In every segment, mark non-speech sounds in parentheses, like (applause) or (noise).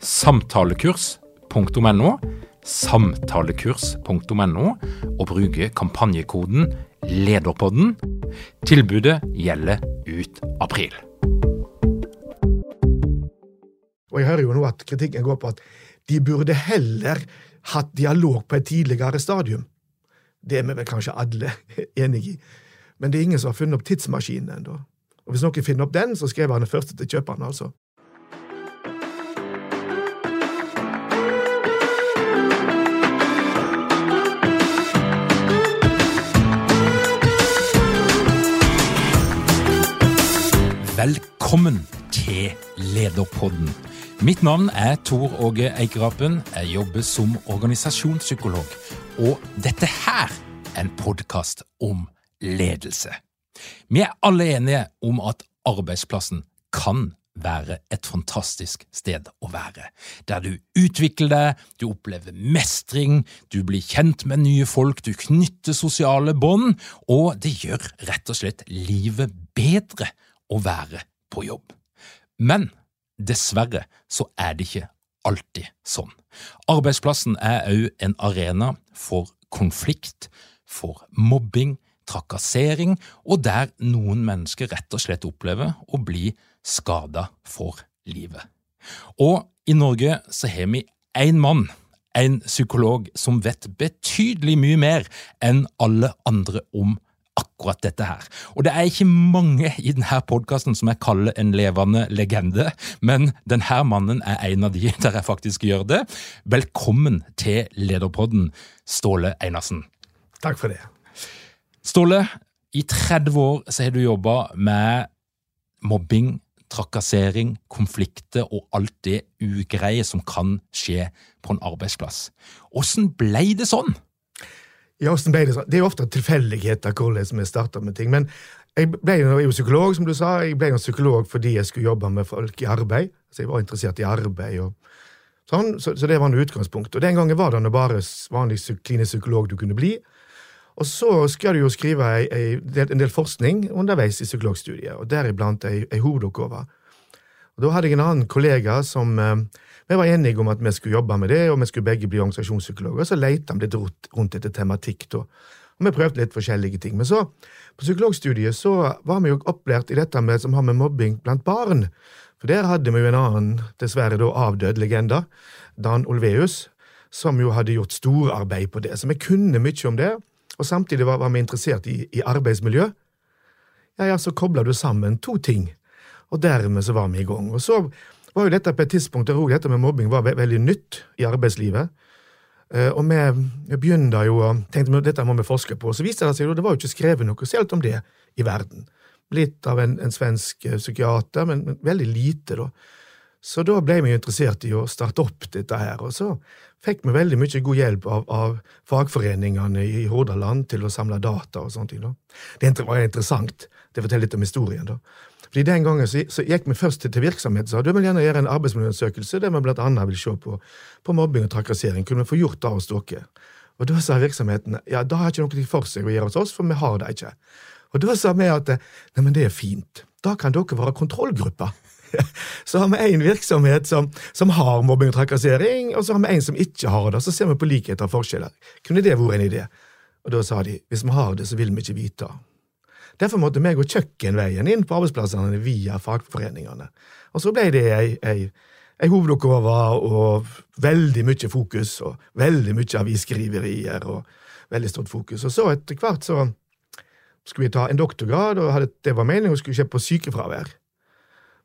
samtalekurs.no, samtalekurs.no, og bruke kampanjekoden LEDERPODDEN. Tilbudet gjelder ut april. Og jeg hører jo nå at kritikken går på at de burde heller hatt dialog på et tidligere stadium. Det er vi vel kanskje alle (laughs) enig i. Men det er ingen som har funnet opp tidsmaskinen ennå. Og hvis noen finner opp den, så skriver han den første til kjøperen, altså. Velkommen til Lederpodden. Mitt navn er Tor Åge Eikerapen. Jeg jobber som organisasjonspsykolog. Og dette her er en podkast om ledelse. Vi er alle enige om at arbeidsplassen kan være et fantastisk sted å være, der du utvikler deg, du opplever mestring, du blir kjent med nye folk, du knytter sosiale bånd, og det gjør rett og slett livet bedre å være på jobb. Men dessverre så er det ikke alltid sånn. Arbeidsplassen er òg en arena for konflikt, for mobbing, trakassering, og der noen mennesker rett og slett opplever å bli skada for livet. Og i Norge så har vi én mann, en psykolog, som vet betydelig mye mer enn alle andre om akkurat dette her. Og det er ikke mange i denne podkasten som jeg kaller en levende legende, men denne mannen er en av de (laughs) der jeg faktisk gjør det. Velkommen til Lederpodden, Ståle Einarsen. Takk for det. Ståle, i 30 år så har du jobba med mobbing, trakassering, konflikter og alt det ugreie som kan skje på en arbeidsplass. Åssen ble det sånn? Ja, ble Det sånn? Det er jo ofte tilfeldigheter hvordan vi starter med ting. Men jeg ble jo, psykolog, som du sa. Jeg ble jo psykolog fordi jeg skulle jobbe med folk i arbeid. Så jeg var interessert i arbeid. og sånn, Så, så det var noe utgangspunkt. Og Den gangen var det bare vanlig klinisk psykolog du kunne bli. Og så skal du jo skrive en del forskning underveis i psykologstudiet, og deriblant ei, ei hovedoppgave. Og Da hadde jeg en annen kollega som eh, vi var enige om at vi skulle jobbe med det, og vi skulle begge bli organisasjonspsykologer. Så leita vi litt rundt etter tematikk, da. Og vi prøvde litt forskjellige ting. Men så, på psykologstudiet, så var vi jo opplært i dette med, som har med mobbing blant barn. For der hadde vi jo en annen, dessverre da avdød legende, Dan Olveus, som jo hadde gjort storarbeid på det. Så vi kunne mye om det. Og samtidig var, var vi interessert i, i arbeidsmiljø. Ja, ja, så kobler du sammen to ting, og dermed så var vi i gang. Og så var jo dette på et tidspunkt der òg dette med mobbing var ve veldig nytt i arbeidslivet. Uh, og vi, begynte jo og tenkte at dette må vi forske på. Og så viste det seg jo det var jo ikke skrevet noe selv om det i verden. Litt av en, en svensk uh, psykiater, men, men, veldig lite, da. Så da ble vi interessert i å starte opp dette her. Og så fikk vi veldig mye god hjelp av, av fagforeningene i Hordaland til å samle data og sånne ting. da. Det var interessant. Det forteller litt om historien. da. Fordi Den gangen så, så gikk vi først til, til virksomhet sa du vil gjerne gjøre en arbeidsmiljøundersøkelse der vi annet vil se på, på mobbing og trakassering. Kunne vi få gjort det hos dere? Og Da sa virksomheten ja, da har ikke noe for seg å gjøre hos oss, for vi har det ikke. Og Da sa vi at nei, men det er fint. Da kan dere være kontrollgruppa. (laughs) så har vi én virksomhet som, som, har mobbing og trakassering, og så har vi en som ikke har det. Så ser vi på likheter og forskjeller. Kunne det vært en idé? Og da sa de hvis vi har det, så vil vi ikke vite. Derfor måtte vi gå kjøkkenveien inn på arbeidsplassene via fagforeningene. Og så ble det ei, ei, ei hovedoppgave og veldig mye fokus, og veldig mye avisskriverier og veldig stort fokus. Og så etter hvert så skulle jeg ta en doktorgrad, og hadde, det var meningen å skulle se på sykefravær.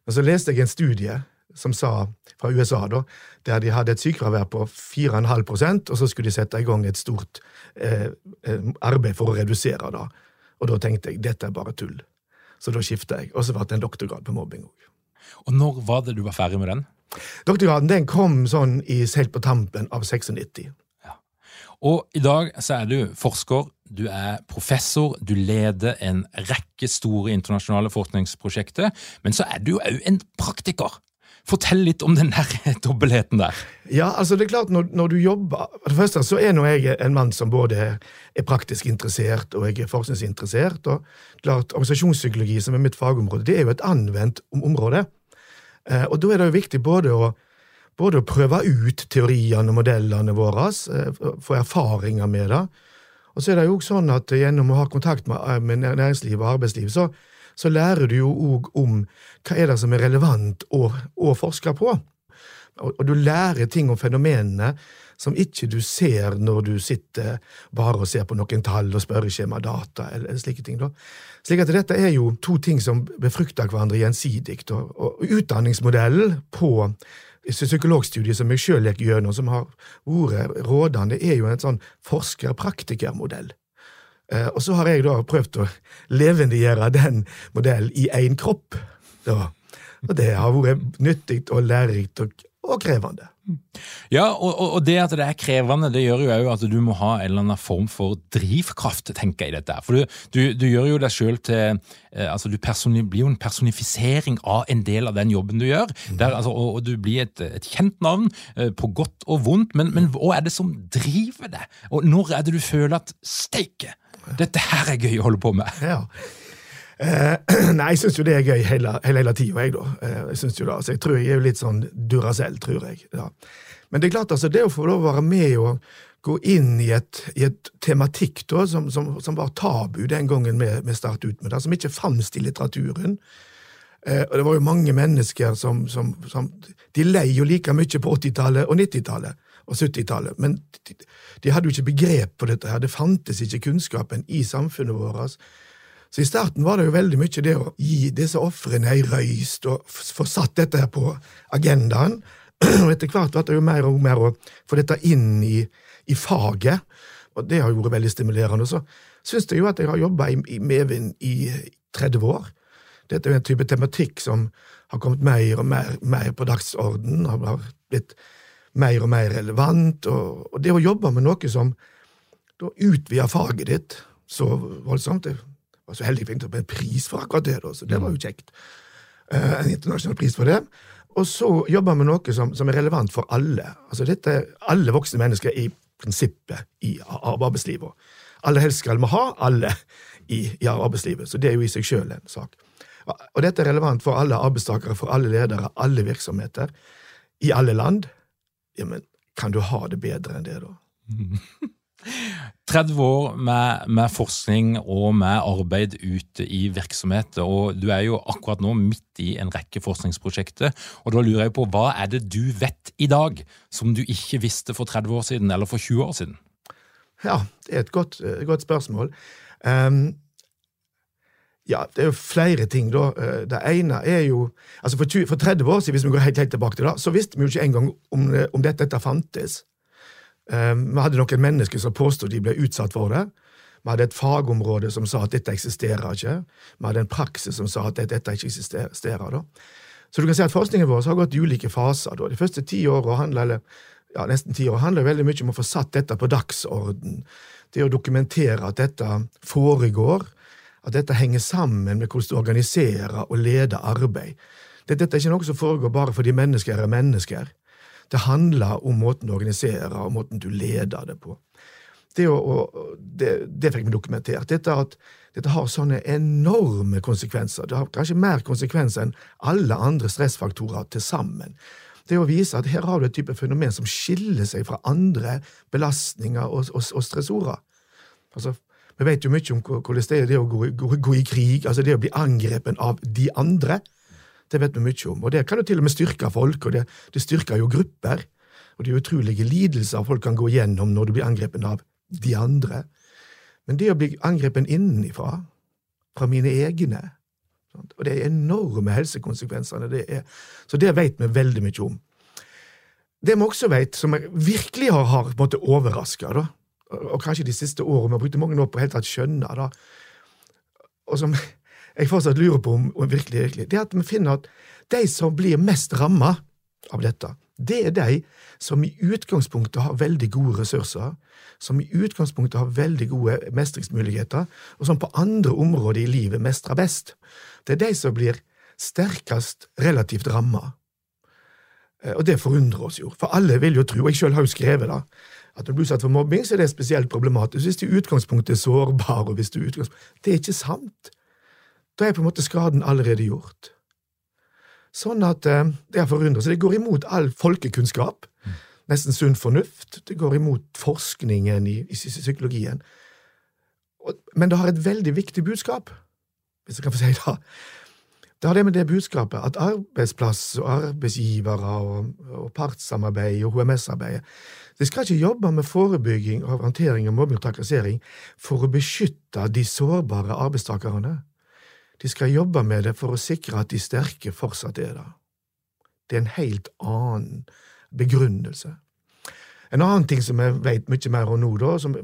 Men så leste jeg en studie som sa, fra USA, da, der de hadde et sykefravær på 4,5% og så skulle de sette i gang et stort eh, eh, arbeid for å redusere det. Og da tenkte jeg dette er bare tull. Så da skifta jeg, og så ble det en doktorgrad på mobbing òg. Og når var det du var ferdig med den? Doktorgraden den kom sånn i, helt på tampen av 96. Ja. Og i dag så er du forsker, du er professor, du leder en rekke store internasjonale forskningsprosjekter, men så er du òg en praktiker. Fortell litt om den der (laughs) dobbeltheten der. Ja, altså det er klart når, når, du jobber For det første så er nå jeg en mann som både er praktisk interessert og jeg er forskningsinteressert. og klart Organisasjonspsykologi, som er mitt fagområde, det er jo et anvendt område. Eh, og da er det jo viktig både å, både å prøve ut teoriene og modellene våre, eh, få erfaringer med det. Og så er det jo også sånn at gjennom å ha kontakt med, eh, med næringsliv og arbeidsliv, så, så lærer du jo òg om hva er det som er relevant å, å forske på. Og, og, du lærer ting om fenomenene som ikke du ser når du sitter bare og ser på noen tall og spørreskjema, data eller, eller slike ting. da. Slik at dette er jo to ting som befrukter hverandre gjensidig. Og, og utdanningsmodellen på psykologstudiet som jeg sjøl gikk gjennom, som har vært rådende, er jo en sånn forsker-praktiker-modell. Eh, og så har jeg da prøvd å levendegjøre den modellen i én kropp. Da. Og det har vært nyttig og lærerikt og, og krevende. Ja, og, og, det at det er krevende, det gjør jo òg at du må ha en eller annen form for drivkraft, tenker jeg i dette. For du, du, du gjør jo deg sjøl til eh, altså Du blir jo en personifisering av en del av den jobben du gjør. Mm. Der, altså, og, og, du blir et, et kjent navn, eh, på godt og vondt, men, men hva er det som driver deg? Og når er det du føler at steike, dette her er gøy å holde på med? Ja. Eh, (clears throat) nei, jeg syns jo det er gøy hele, hele, hele tida, jeg, da. Eh, jeg synes jo det, altså, jeg tror jeg er litt sånn Duracell, tror jeg. Ja. Men det er klart, altså, det å få lov å være med og gå inn i et, i et tematikk da, som, som, som, var tabu den gangen vi, vi startet ut med det, som ikke fantes i litteraturen. Eh, og det var jo mange mennesker som, som, De lei jo like mye på 80-tallet og 90-tallet og 70-tallet, men de, de, hadde jo ikke begrep på dette her. Det fantes ikke kunnskapen i samfunnet vårt så i starten var det jo veldig mye det å gi disse ofrene ei røyst og få satt dette her på agendaen. (clears throat) Og etter hvert ble det jo mer og mer å få dette inn i, i faget, og det har jo vært veldig stimulerende. Så syns jeg jo at jeg har jobba i, i medvind i 30 år. Dette er jo en type tematikk som har kommet mer og mer, mer på dagsorden, har blitt mer og mer relevant, og, og det å jobbe med noe som da utvider faget ditt så voldsomt det var så heldig jeg fikk en pris for akkurat det, da, så det var jo kjekt. Uh, en internasjonal pris for det. Og så jobber vi med noe som, som, er relevant for alle. Altså dette, Alle voksne mennesker er i prinsippet i arbeidslivet. Aller helst skal vi ha alle i, i arbeidslivet, så det er jo i seg sjøl en sak. Og dette er relevant for alle arbeidstakere, for alle ledere, alle virksomheter, i alle land. Ja, men kan du ha det bedre enn det, da? (laughs) 30 år med, med, forskning og med arbeid ute i virksomheter, og du er jo akkurat nå midt i en rekke forskningsprosjekter. og Da lurer jeg på, hva er det du vet i dag som du ikke visste for 30 år siden eller for 20 år siden? Ja, det er et godt, godt spørsmål. Um, ja, det er jo flere ting, da. Eh, det ene er jo altså For, 20, for 30 år siden, hvis vi går helt, helt tilbake til det, så visste vi jo ikke engang om, om dette, dette fantes. Um, vi hadde noen mennesker som påstod de ble utsatt for det. Vi hadde et fagområde som sa at dette eksisterer ikke. Vi hadde en praksis som sa at dette ikke eksisterer. Da. Så du kan si at forskningen vår har gått i ulike faser. Da. De første ti åra handler ja, nesten ti år, handler veldig mye om å få satt dette på dagsorden. Det å dokumentere at dette foregår, at dette henger sammen med hvordan du organiserer og leder arbeid. Dette er ikke noe som foregår bare fordi mennesker er mennesker. Det handler om måten du organiserer og måten du leder det på. Det, å, det, det fikk vi dokumentert. Dette, at, dette har sånne enorme konsekvenser. Det har kanskje mer konsekvenser enn alle andre stressfaktorer til sammen. Det å vise at her har du et type fenomen som skiller seg fra andre belastninger og, og, og stressorer. Altså, vi vet jo mye om hvordan det er det å gå, gå, gå i krig, altså det å bli angrepet av de andre. Det vet vi mye om. Og det kan jo til og med styrke folk, og det, det styrker jo grupper. Og det er utrolige lidelser folk kan gå gjennom når du blir angrepet av de andre. Men det å bli angrepet innenfra, fra mine egne. Og det er enorme helsekonsekvensene det er. Så det vet vi veldig mye om. Det vi også vet, som jeg virkelig har, har overraska, og kanskje de siste årene, vi har brukt mange år på helt tatt skjønne, da, og som jeg fortsatt lurer på om, om virkelig, virkelig, det er at vi finner at de som blir mest ramma av dette, det er de som i utgangspunktet har veldig gode ressurser, som i utgangspunktet har veldig gode mestringsmuligheter, og som på andre områder i livet mestrer best. Det er de som blir sterkest relativt ramma. Eh, og det forundrer oss jo, for alle vil jo tro, og jeg sjøl har jo skrevet det, at når du blir utsatt for mobbing, så er det spesielt problematisk hvis du i utgangspunktet er sårbar, og hvis du Det er ikke sant. Da er på en måte skaden allerede gjort. Sånn at eh, det er forundret. Så det går imot all folkekunnskap. Nesten sunn fornuft. Det går imot forskningen i, i psykologien. Og, men det har et veldig viktig budskap, hvis jeg kan få si det. Det har det med det budskapet at arbeidsplass og arbeidsgivere og, og partssamarbeid og HMS-arbeidet de skal ikke jobbe med forebygging av håndtering av mobbing og trakassering for å beskytte de sårbare arbeidstakerne. De skal jobbe med det for å sikre at de sterke fortsatt er der. Det er en helt annen begrunnelse. En annen ting som jeg vet mye mer om nå, da, som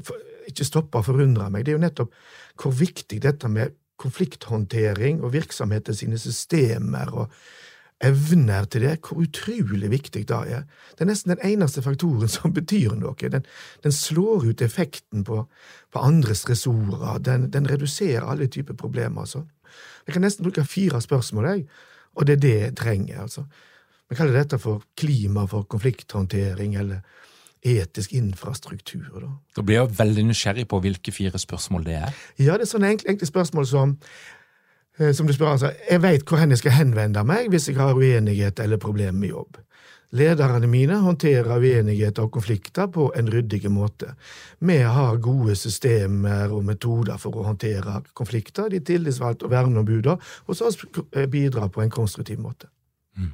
ikke stopper å forundre meg, det er jo nettopp hvor viktig dette med konflikthåndtering og virksomheter sine systemer og evner til det, hvor utrolig viktig det er. Det er nesten den eneste faktoren som (laughs) betyr noe. Den, den slår ut effekten på, på andres ressorer, den, den, reduserer alle typer problemer. Altså. Jeg kan nesten bruke fire spørsmål, jeg, og det er det jeg trenger. altså. Vi kaller dette for klima for konflikthåndtering, eller etisk infrastruktur. Da. da blir jeg veldig nysgjerrig på hvilke fire spørsmål det er. Ja, det er sånne enkle, enkle spørsmål som Eh, som du spør, altså, jeg veit hvor jeg skal henvende meg hvis jeg har uenighet eller problemer med jobb. Lederne mine håndterer uenigheter og konflikter på en ryddig måte. Vi har gode systemer og metoder for å håndtere konflikter. De tillitsvalgte og verneombudene hos oss bidrar på en konstruktiv måte. Mm.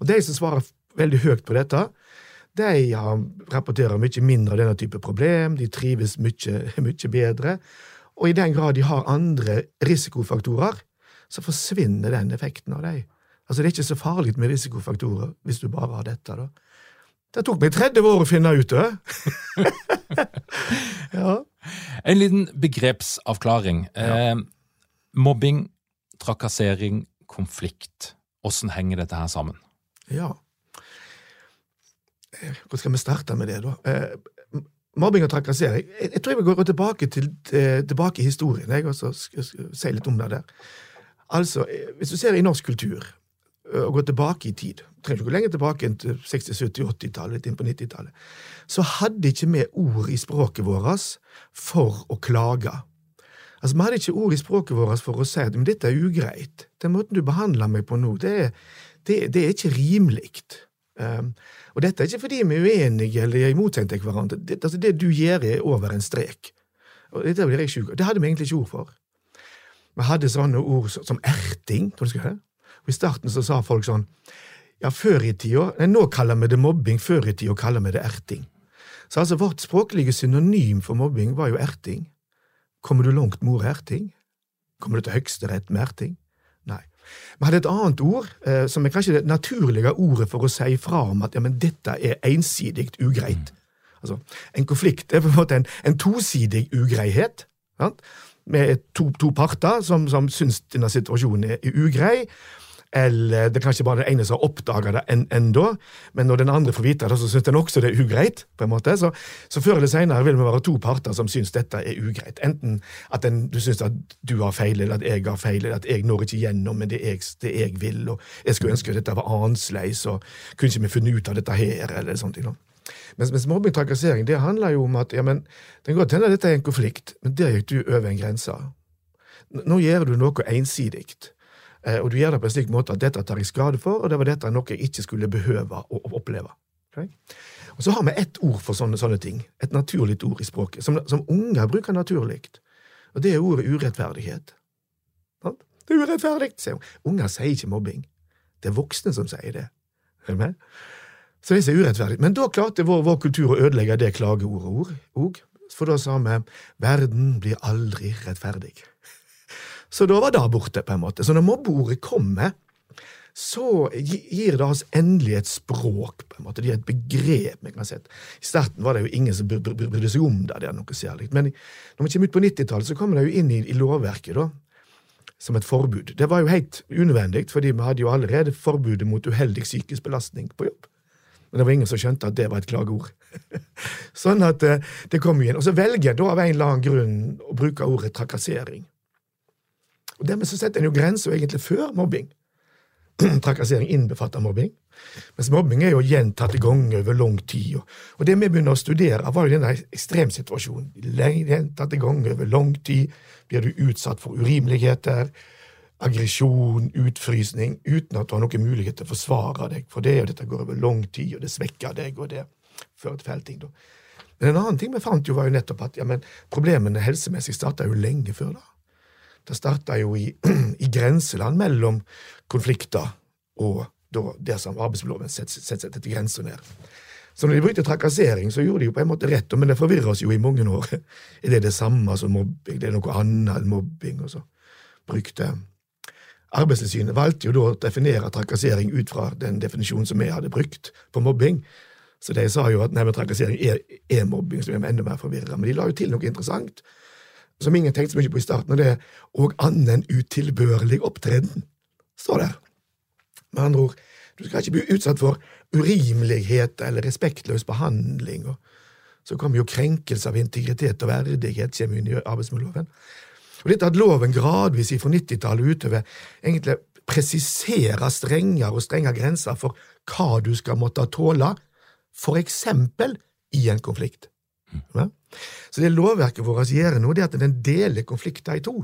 Og De som svarer veldig høyt på dette, de rapporterer mye mindre av denne type problem, de trives mye, (laughs) mye bedre, og i den grad de har andre risikofaktorer, så forsvinner den effekten av dem. Altså, det er ikke så farlig med risikofaktorer hvis du bare har dette, da. Det tok meg 30 år å finne ut det! (laughs) ja. En liten begrepsavklaring. Ja. Eh, mobbing, trakassering, konflikt. Åssen henger dette her sammen? Ja. Hvor skal vi starte med det, da? Eh, mobbing og trakassering Jeg, tror jeg vil gå tilbake, til, eh, tilbake i historien jeg, og så si litt om det der. Altså, eh, Hvis du ser i norsk kultur, og går tilbake i tid trenger ikke gå lenger tilbake enn til 60-, 70-, 80-tallet, litt inn på 90-tallet, så hadde ikke vi ord i språket vårt for å klage. Altså, Vi hadde ikke ord i språket vårt for å si at men dette er ugreit. Den måten du behandler meg på nå, det er, det, det er ikke rimelig. Um, og dette er ikke fordi vi er uenige eller er motsatte hverandre. Det, altså, det du gjør, er over en strek. Og dette blir jeg sjuk Det hadde vi egentlig ikke ord for. Vi hadde sånne ord som erting. tror du skal høre. Og I starten så sa folk sånn Ja, før i tida Nei, nå kaller vi det mobbing, før i tida kaller vi det erting. Så altså, vårt språklige synonym for mobbing var jo erting. Kommer du langt mor erting? Kommer du til Høyesterett med erting? Vi hadde et annet ord, eh, som er kanskje det naturlige ordet for å si fra om at ja, men dette er ensidig ugreit. Mm. Altså, En konflikt er på en måte en, en tosidig ugreihet. Sant? med to, to parter som, som syns denne situasjonen er ugrei. Eller det er kanskje bare den ene som har oppdaga det en, ennå, men når den andre får vite det, så syns den også det er ugreit. på en måte. Så, så før eller senere vil vi være to parter som syns dette er ugreit. Enten at den, du syns at du har feil, eller at jeg har feil, eller at jeg når ikke gjennom med det jeg, det jeg vil, og jeg skulle ønske at dette var annerledes, og kunne ikke vi funnet ut av dette her, eller sånt. ting. Mens, mens mobbing trakassering det handler jo om at ja, men, det kan godt hende dette er en konflikt, men der gikk du over en grense. Nå gjør du noe ensidig, og du gjør det på en slik måte at dette tar jeg skade for, og det var dette noe jeg ikke skulle behøve å, oppleve. Okay? Og Så har vi ett ord for sånne, sånne ting, et naturlig ord i språket, som, som unger bruker naturlig, og det er ordet urettferdighet. Det er urettferdig, sier hun. Unger sier ikke mobbing. Det er voksne som sier det. Er du med? Så det er urettferdig. Men da klarte vår, vår kultur å ødelegge det klageordet òg. For da sa vi 'verden blir aldri rettferdig'. Så da var det borte, på en måte. Så når mobbeordet kommer, så gir det oss endelig et språk, på en måte. Det gir et begrep. vi kan si. I starten var det jo ingen som brydde seg om det, det er noe særlig. Men når vi kommer ut på 90-tallet, så kommer det jo inn i, i lovverket, da som et forbud. Det var jo helt unødvendig, fordi vi hadde jo allerede forbudet mot uheldig psykisk belastning på jobb. Men det var ingen som skjønte at det var et klageord. (laughs) sånn at eh, det kom igjen. Og så velger jeg da av en eller annen grunn å bruke ordet trakassering. Og Dermed så setter en jo grenser egentlig før mobbing. (clears throat) trakassering innbefatter mobbing. Mens mobbing er jo gjentatte ganger over lang tid. Og det vi begynner å studere, var jo denne ekstremsituasjonen. Gjentatte ganger over lang tid blir du utsatt for urimeligheter, aggresjon, utfrysning, uten at du har noen mulighet til å forsvare deg for det, og dette går over lang tid, og det svekker deg, og det fører til feil ting. da. Men en annen ting vi fant, jo var jo nettopp at ja, men problemene helsemessig starta jo lenge før da. Det starta jo i, (clears throat) i, grenseland mellom konflikter og da, der som arbeidsloven setter, setter etter grenser ned. Så når de brukte trakassering, så gjorde de jo på en måte rett, men det forvirrer oss jo i mange år. (laughs) Er det det samme som mobbing? Det er noe annet enn mobbing? Og så brukte Arbeidstilsynet valgte jo da å definere trakassering ut fra den definisjonen som vi hadde brukt på mobbing. Så de sa jo at nei, men trakassering er, er mobbing, så vi er enda mer forvirra. Men de la jo til noe interessant som ingen tenkte så mye på i starten, og det er og annen utilbørlig opptreden, står der. Med andre ord, du skal ikke bli utsatt for urimelighet eller respektløs behandling. og Så kommer jo krenkelse av integritet og verdighet kommer inn i arbeidsmiljøloven. Og dette at loven gradvis fra 90-tallet utover egentlig presiserer strengere og strengere grenser for hva du skal måtte tåle, for eksempel i en konflikt. Ja? Så det lovverket vårt gjør nå, det er at den deler konflikter i to.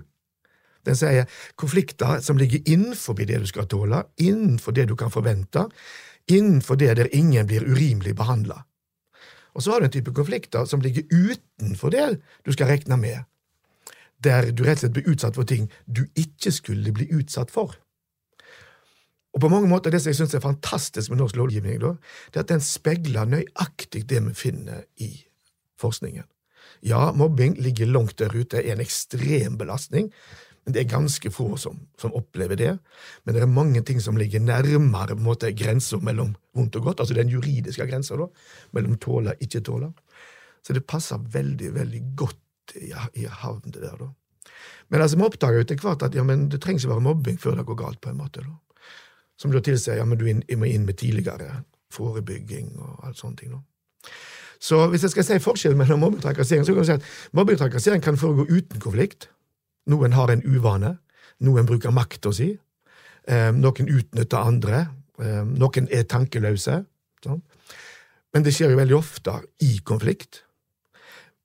Den sier konflikter som ligger innenfor det du skal tåle, innenfor det du kan forvente, innenfor det der ingen blir urimelig behandla. Og så har du en type konflikter som ligger utenfor det du skal regne med, der du rett og slett blir utsatt for ting du ikke skulle bli utsatt for. Og på mange måter Det som jeg syns er fantastisk med norsk lovgivning, da, det er at den speiler nøyaktig det vi finner i forskningen. Ja, mobbing ligger langt der ute, er en ekstrem belastning, men det er ganske få som, som, opplever det. Men det er mange ting som ligger nærmere på en måte, grensa mellom vondt og godt, altså den juridiske grensa mellom tåle og ikke tåle. Så det passer veldig, veldig godt i, i havn, det der. da. Men altså, vi oppdager etter hvert at ja, men det trengs å være mobbing før det går galt. på en måte. da. Som da tilsier ja, men du må inn med tidligere forebygging og alt sånne ting. da. Så hvis jeg skal si forskjellen mellom mobbing og trakassering, så kan du si at mobbing og trakassering kan foregå uten konflikt. Noen har en uvane. Noen bruker makta si. Eh, noen utnytter andre. Eh, noen er tankeløse. Sånn. Men det skjer jo veldig ofte i konflikt.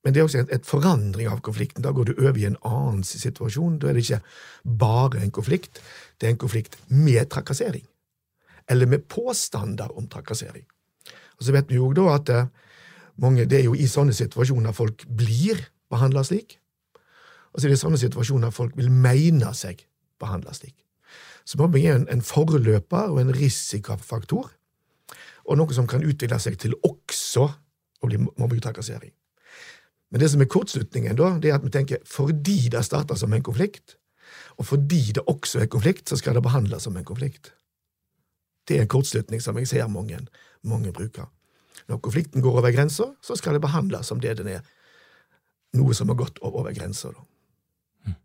Men det er også et forandring av konflikten. Da går du over i en annen situasjon. Da er det ikke bare en konflikt, det er en konflikt med trakassering. Eller med påstander om trakassering. Og så vet vi jo da at eh, mange, det er jo i sånne situasjoner folk blir behandla slik. Og så er det i sånne situasjoner folk vil mene seg behandla slik. Så mobbing er en, en forløper og en risikofaktor, og noe som kan utvikle seg til også å bli mobbing og trakassering. Men det som er kortslutningen, da, det er at vi tenker fordi det starter som en konflikt, og fordi det også er konflikt, så skal det behandles som en konflikt. Det er en kortslutning som jeg ser mange, mange bruker. Når konflikten går over grensa, så skal det behandles som det den er. Noe som har gått over grensa. Mm.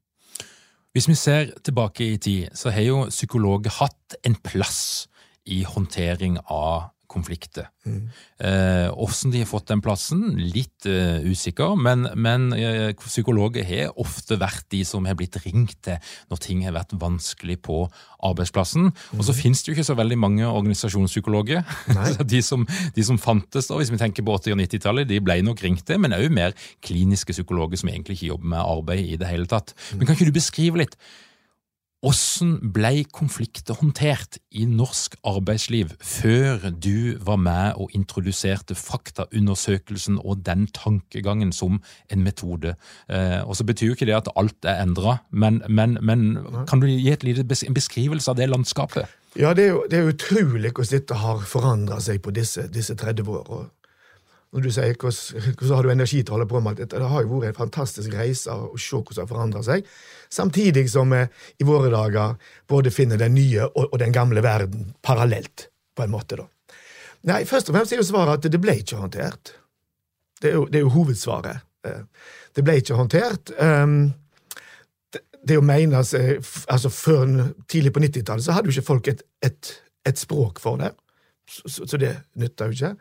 Hvis vi ser tilbake i tid, så har jo psykologer hatt en plass i håndtering av konflikter. Mm. Eh, hvordan de har fått den plassen, litt uh, usikker, men, men uh, psykologer har ofte vært de som har blitt ringt til når ting har vært vanskelig på arbeidsplassen. Mm. Og så mm. finnes det jo ikke så veldig mange organisasjonspsykologer. (laughs) de, som, de, som, fantes da, hvis vi tenker på 80- og 90-tallet, de ble nok ringt til, men òg mer kliniske psykologer som egentlig ikke jobber med arbeid i det hele tatt. Mm. Men kan ikke du beskrive litt? Hvordan ble konflikter håndtert i norsk arbeidsliv før du var med og introduserte faktaundersøkelsen og den tankegangen som en metode? Eh, og så betyr jo ikke det at alt er endra, men, men, men, kan du gi en beskrivelse av det landskapet? Ja, det er jo det er utrolig hvordan dette har forandra seg på disse, disse 30 åra. Når du sier hvordan, har du energi til å holde på med alt dette, det har jo vært en fantastisk reise å se hvordan det har forandra seg. Samtidig som vi i våre dager både finner den nye og, og den gamle verden parallelt, på en måte. da. Nei, Først og fremst er jo svaret at det ble ikke håndtert. Det er jo, det er jo hovedsvaret. Eh, det ble ikke håndtert. Um, det å mene seg, altså Før tidlig på 90-tallet så hadde jo ikke folk et, et, et språk for det, så, så det nytta jo ikke.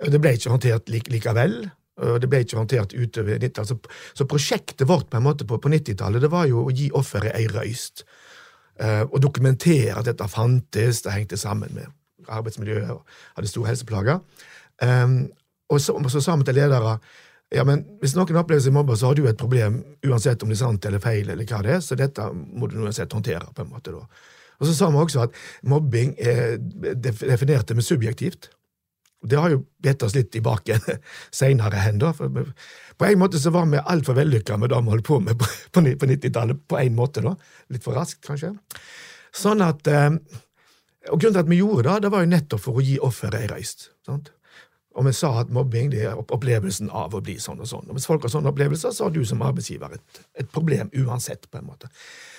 Det ble ikke håndtert like, likevel. og Det ble ikke håndtert utover 90-tallet. Så, så, prosjektet vårt på en måte på, på 90-tallet det var jo å gi offeret ei røyst. Uh, og dokumentere at dette fantes, det hengte sammen med arbeidsmiljøet og hadde store helseplager. Og så, så, sa vi til ledere ja, men hvis noen opplever seg mobba, så har du et problem uansett om det er sant eller feil, eller hva det er, så dette må du uansett håndtere. på en måte da. Og så sa vi også at mobbing er definert med subjektivt. Det har jo bitt oss litt i baken (laughs) seinere hen. da. For på en måte så var vi altfor vellykka med det vi holdt på med på, på 90-tallet. På en måte, da. Litt for raskt, kanskje. Sånn at, eh, Og grunnen til at vi gjorde det, det var jo nettopp for å gi offeret ei røyst. sant? Og vi sa at mobbing det er opplevelsen av å bli sånn og sånn. Og hvis folk har sånne opplevelser, så har du som arbeidsgiver et, et problem uansett. på en måte.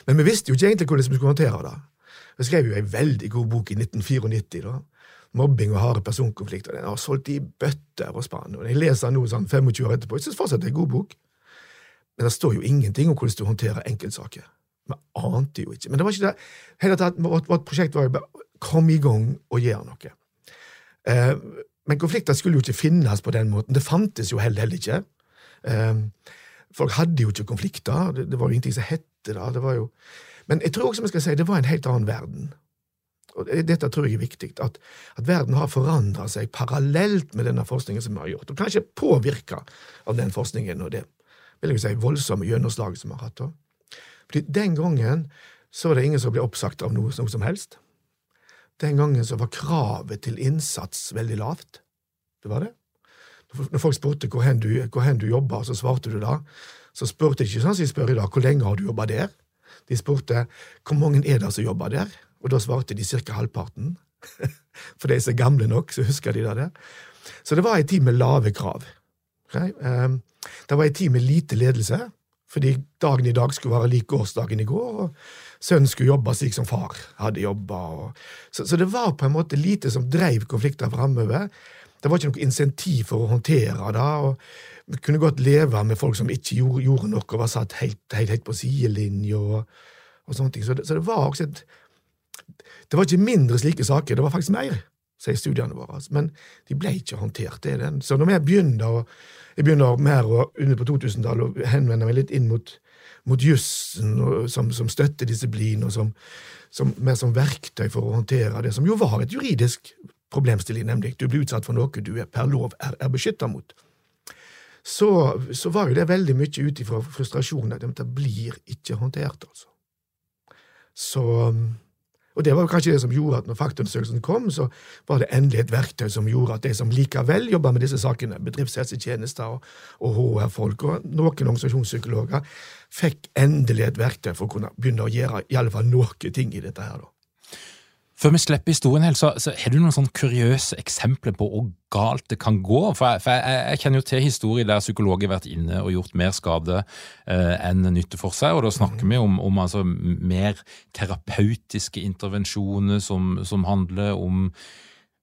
Men vi visste jo ikke egentlig hvordan vi skulle håndtere det. Vi skrev jo ei veldig god bok i 1994. da, mobbing og harde personkonflikter. Den har solgt i bøtter og spann. og Jeg leser den nå sånn 25 år etterpå. Jeg syns fortsatt det er en god bok. Men det står jo ingenting om hvordan du håndterer enkeltsaker. Vi ante jo ikke. Men det var ikke det. Hele tatt, vårt, vårt prosjekt var jo bare kom i gang og gjør noe. Eh, men konflikter skulle jo ikke finnes på den måten. Det fantes jo heller, heller ikke. Eh, folk hadde jo ikke konflikter. Det, det var jo ingenting som het det. da. Det var jo... Men jeg tror også vi skal si det var en helt annen verden og dette tror jeg er viktig, at, at verden har forandra seg parallelt med denne forskningen som vi har gjort, og kanskje påvirka av den forskningen og det vil jeg si, voldsomme gjennomslaget som vi har hatt. Fordi Den gangen så var det ingen som ble oppsagt av noe, noe som helst. Den gangen så var kravet til innsats veldig lavt. Det var det. Når folk spurte hvor hen du, hvor du jobba, så svarte du da. Så spurte de ikke sånn som de spør i dag, hvor lenge har du jobba der? De spurte hvor mange er det som jobber der? Og da svarte de ca. halvparten. (laughs) For de som er gamle nok, så husker de det. Så det var ei tid med lave krav. Um, det var ei tid med lite ledelse, fordi dagen i dag skulle være lik gårsdagen i går. og Sønnen skulle jobbe slik som far hadde jobba. Så, det var på en måte lite som dreiv konflikter framover. Det var ikke noe insentiv for å håndtere det. og Vi kunne godt leve med folk som ikke gjorde, gjorde noe og var satt helt, helt, helt på sidelinja. Og, og. Så det, så det var også et det var ikke mindre slike saker, det var faktisk mer, sier studiene våre. Men de ble ikke håndtert. det er den. Så når vi begynner, jeg begynner mer under på 2000-tallet å henvende meg litt inn mot, mot jussen som, som støttedisiplin, og som, som, mer som verktøy for å håndtere det, som jo var et juridisk problemstilling, nemlig du blir utsatt for noe du er, per lov er, er beskytta mot. Så, så, var jo det veldig mye ut ifra frustrasjon at det blir ikke håndtert, altså. Så og det var kanskje det som gjorde at når faktaundersøkelsen kom, så var det endelig et verktøy som gjorde at de som likevel jobba med disse sakene, bedriftshelsetjenester og, og HR-folk og noen organisasjonspsykologer, fikk endelig et verktøy for å kunne begynne å gjøre i alle fall noe ting i dette her. da. Før vi slipper historien helt, så, så har du noen sånn kuriøse eksempler på hvor galt det kan gå? For, jeg, for jeg, jeg, kjenner jo til historier der psykologer har vært inne og gjort mer skade eh, enn nytte for seg. og Da snakker mm. vi om, om altså, mer terapeutiske intervensjoner som, som, handler om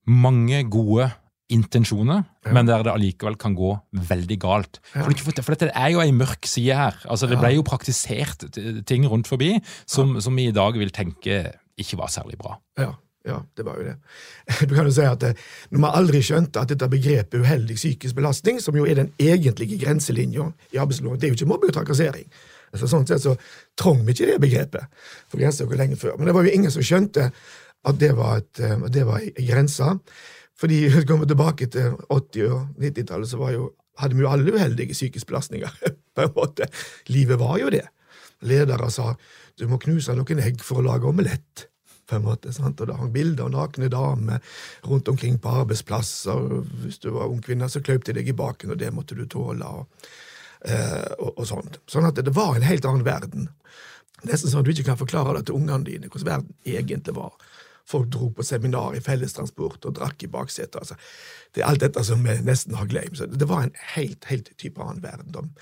mange gode intensjoner, ja. men der det allikevel kan gå veldig galt. Ja. For, for, dette er jo ei mørk side her. Altså, det ble jo praktisert ting rundt forbi som, som vi i dag vil tenke ikke var særlig bra. Ja, ja, det var jo det. (laughs) Du kan jo si at det, Når man aldri skjønte at dette begrepet uheldig psykisk belastning, som jo er den egentlige grenselinja i arbeidsloven, det er jo ikke mobbing og trakassering. Altså, sånn sett så trong vi ikke det begrepet, for går lenge før. Men det var jo ingen som skjønte at det var, et, at det var en grense. Fordi (laughs) kommer tilbake til 80- og 90-tallet, så jo, hadde vi jo alle uheldige psykiske belastninger. (laughs) på en måte. Livet var jo det. Ledere sa du må knuse noen egg for å lage omelett. på en måte, sant? Og Det hang bilder av nakne damer rundt omkring på arbeidsplasser. Hvis du var ung kvinne, så kløp de deg i baken, og det måtte du tåle. og, eh, og, og sånt. Sånn at det var en helt annen verden. Nesten sånn at du ikke kan forklare det til ungene dine, hvordan verden egentlig var. Folk dro på seminar i fellestransport og drakk i baksetet. Altså. Det er alt dette som vi nesten har glemt. Så det var en helt, helt type annen verden.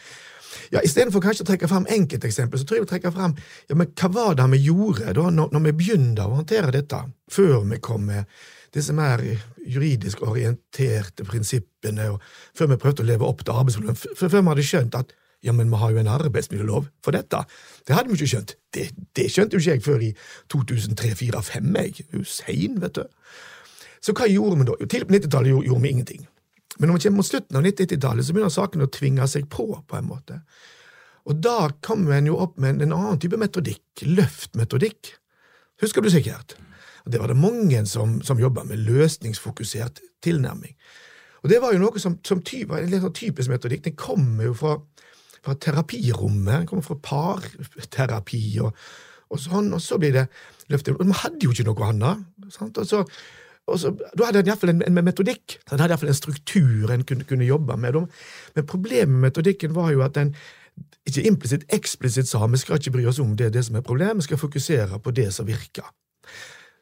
Ja, Istedenfor kanskje å trekke fram enkelteksempler, så tror jeg vi trekker fram ja, men hva var det vi gjorde da, når, når vi begynte å håndtere dette, før vi kom med disse mer juridisk orienterte prinsippene, og før vi prøvde å leve opp til arbeidsmiljøet, før vi hadde skjønt at ja, men vi har jo en arbeidsmiljølov for dette. Det hadde vi ikke skjønt. Det, det skjønte jo ikke jeg før i 2003-2004-2005, jeg. Hussein, vet du. Så hva gjorde vi da? Jo, til på 90-tallet gjorde, gjorde vi ingenting. Men når vi kommer mot slutten av 90-tallet, så begynner sakene å tvinge seg på, på en måte. Og da kommer en jo opp med en annen type metodikk, løftmetodikk. Husker du sikkert? Og Det var det mange som, som jobba med, løsningsfokusert tilnærming. Og Det var jo noe som, som ty, en litt sånn typisk metodikk. Den kommer jo fra, fra terapirommet, kommer fra parterapi og, og sånn, og så blir det løftet. Og vi hadde jo ikke noe annet. sant? Og så og så, Da hadde en iallfall en, en metodikk, den hadde iallfall en struktur en kunne, kunne jobbe med. Men problemet med metodikken var jo at den ikke implisitt, eksplisitt sa vi skal ikke bry oss om det, det som er problemet, vi skal fokusere på det som virker.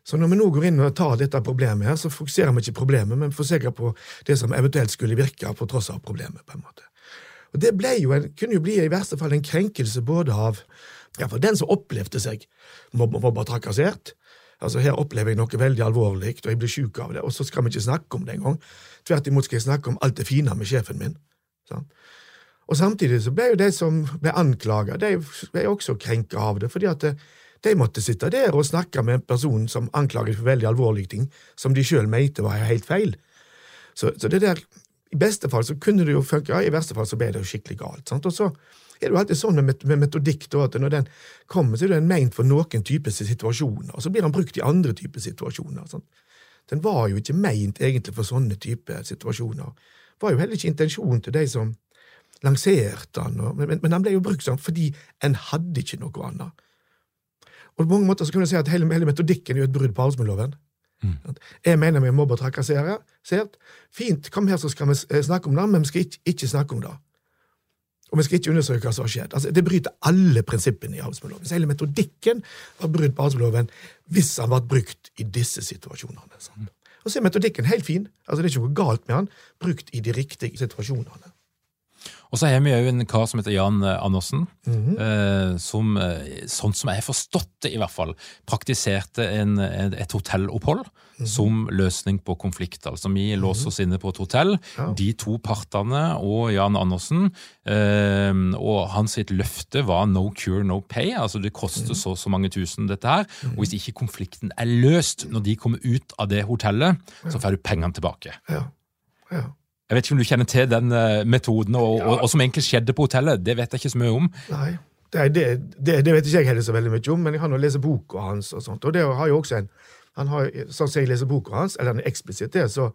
Så når vi nå går inn og tar dette problemet, her, så fokuserer vi ikke problemet, men fokuserer på det som eventuelt skulle virke på tross av problemet. på en måte. Og Det ble jo en, kunne jo bli i verste fall en krenkelse både av ja, for den som opplevde seg mobba trakassert, Altså, her opplever jeg noe veldig alvorlig, og jeg blir sjuk av det, og så skal vi ikke snakke om det engang. Tvert imot skal jeg snakke om alt det fine med sjefen min. Sånn. Og samtidig så ble jo de som ble anklaga, de ble også krenka av det, fordi at de, de måtte sitte der og snakke med en person som anklaget for veldig alvorlige ting, som de sjøl mente var helt feil. Så, så, det der, i beste fall så kunne det jo funke, ja, i verste fall så ble det jo skikkelig galt. Sant? Og så er det jo alltid sånn med, metodikk da, at når den kommer, så er den ment for noen typer situasjoner, og så blir den brukt i andre typer situasjoner. Sant? Den var jo ikke meint egentlig for sånne typer situasjoner. Det var jo heller ikke intensjonen til de som lanserte den, og, men, men den ble jo brukt sånn fordi en hadde ikke noe annet. Og på mange måter så kan du si at hele, hele metodikken er jo et brudd på arbeidsmiljøloven. Mm. Jeg mener vi må og trakassert. Fint, kom her, så skal vi snakke om det, men vi skal ikke, ikke snakke om det. Og vi skal ikke undersøke hva som har skjedd. Altså, det bryter alle prinsippene i arbeidsmiljøloven. Så hele metodikken var brudd på arbeidsmiljøloven hvis han ble brukt i disse situasjonene. Sant? Og så er metodikken helt fin. Altså, det er ikke noe galt med han, brukt i de riktige situasjonene. Og så har vi òg en kar som heter Jan eh, Andersen, mm -hmm. eh, som, eh, sånn som jeg har forstått det, i hvert fall, praktiserte en, et hotellopphold mm -hmm. som løsning på konflikt. Altså, vi mm -hmm. låser oss inne på et hotell, ja. de to partene og Jan Andersen, eh, og hans løfte var no cure, no pay. Altså, det koster mhm. så så mange tusen, dette her. Og hvis ikke konflikten er løst når de kommer ut av det hotellet, så får du pengene tilbake. Ja, ja. Jeg vet ikke om du kjenner til den uh, metoden, og, ja. og, og, som egentlig skjedde på hotellet. Det vet jeg ikke så mye om. Nei, det, det, det, det vet ikke jeg heller så veldig mye om, men jeg har nå lese boka hans. Og sånt, og det har jo også en, han har, Sånn som jeg leser boka hans, eller den er eksplisitt det, så,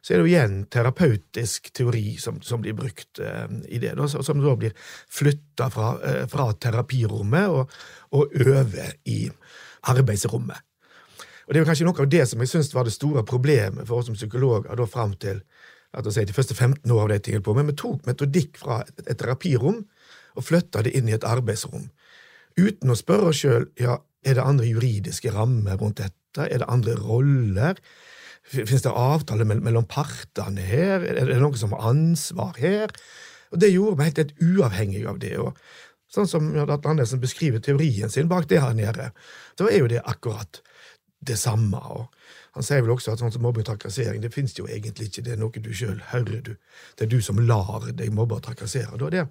så, er det jo igjen terapeutisk teori som, som blir brukt uh, i det, da, som da blir flytta fra, uh, fra, terapirommet og, og over i arbeidsrommet. Og Det er jo kanskje noe av det som jeg syns var det store problemet for oss som psykologer da fram til si, de første 15 år av det tingene på, men vi tok metodikk fra et, terapirom og flytta det inn i et arbeidsrom. Uten å spørre oss sjøl ja, er det andre juridiske rammer rundt dette, er det andre roller, finnes det avtaler mellom partene her, er det noen som har ansvar her? Og Det gjorde meg helt, uavhengig av det. og Sånn som Atle Andersen beskriver teorien sin bak det her nede, da er jo det akkurat det samme. og han sier vel også at sånn som mobbing og trakassering det finnes jo egentlig ikke. Det er noe du sjøl hører. Du. Det er du som lar deg mobbe og trakassere. Det,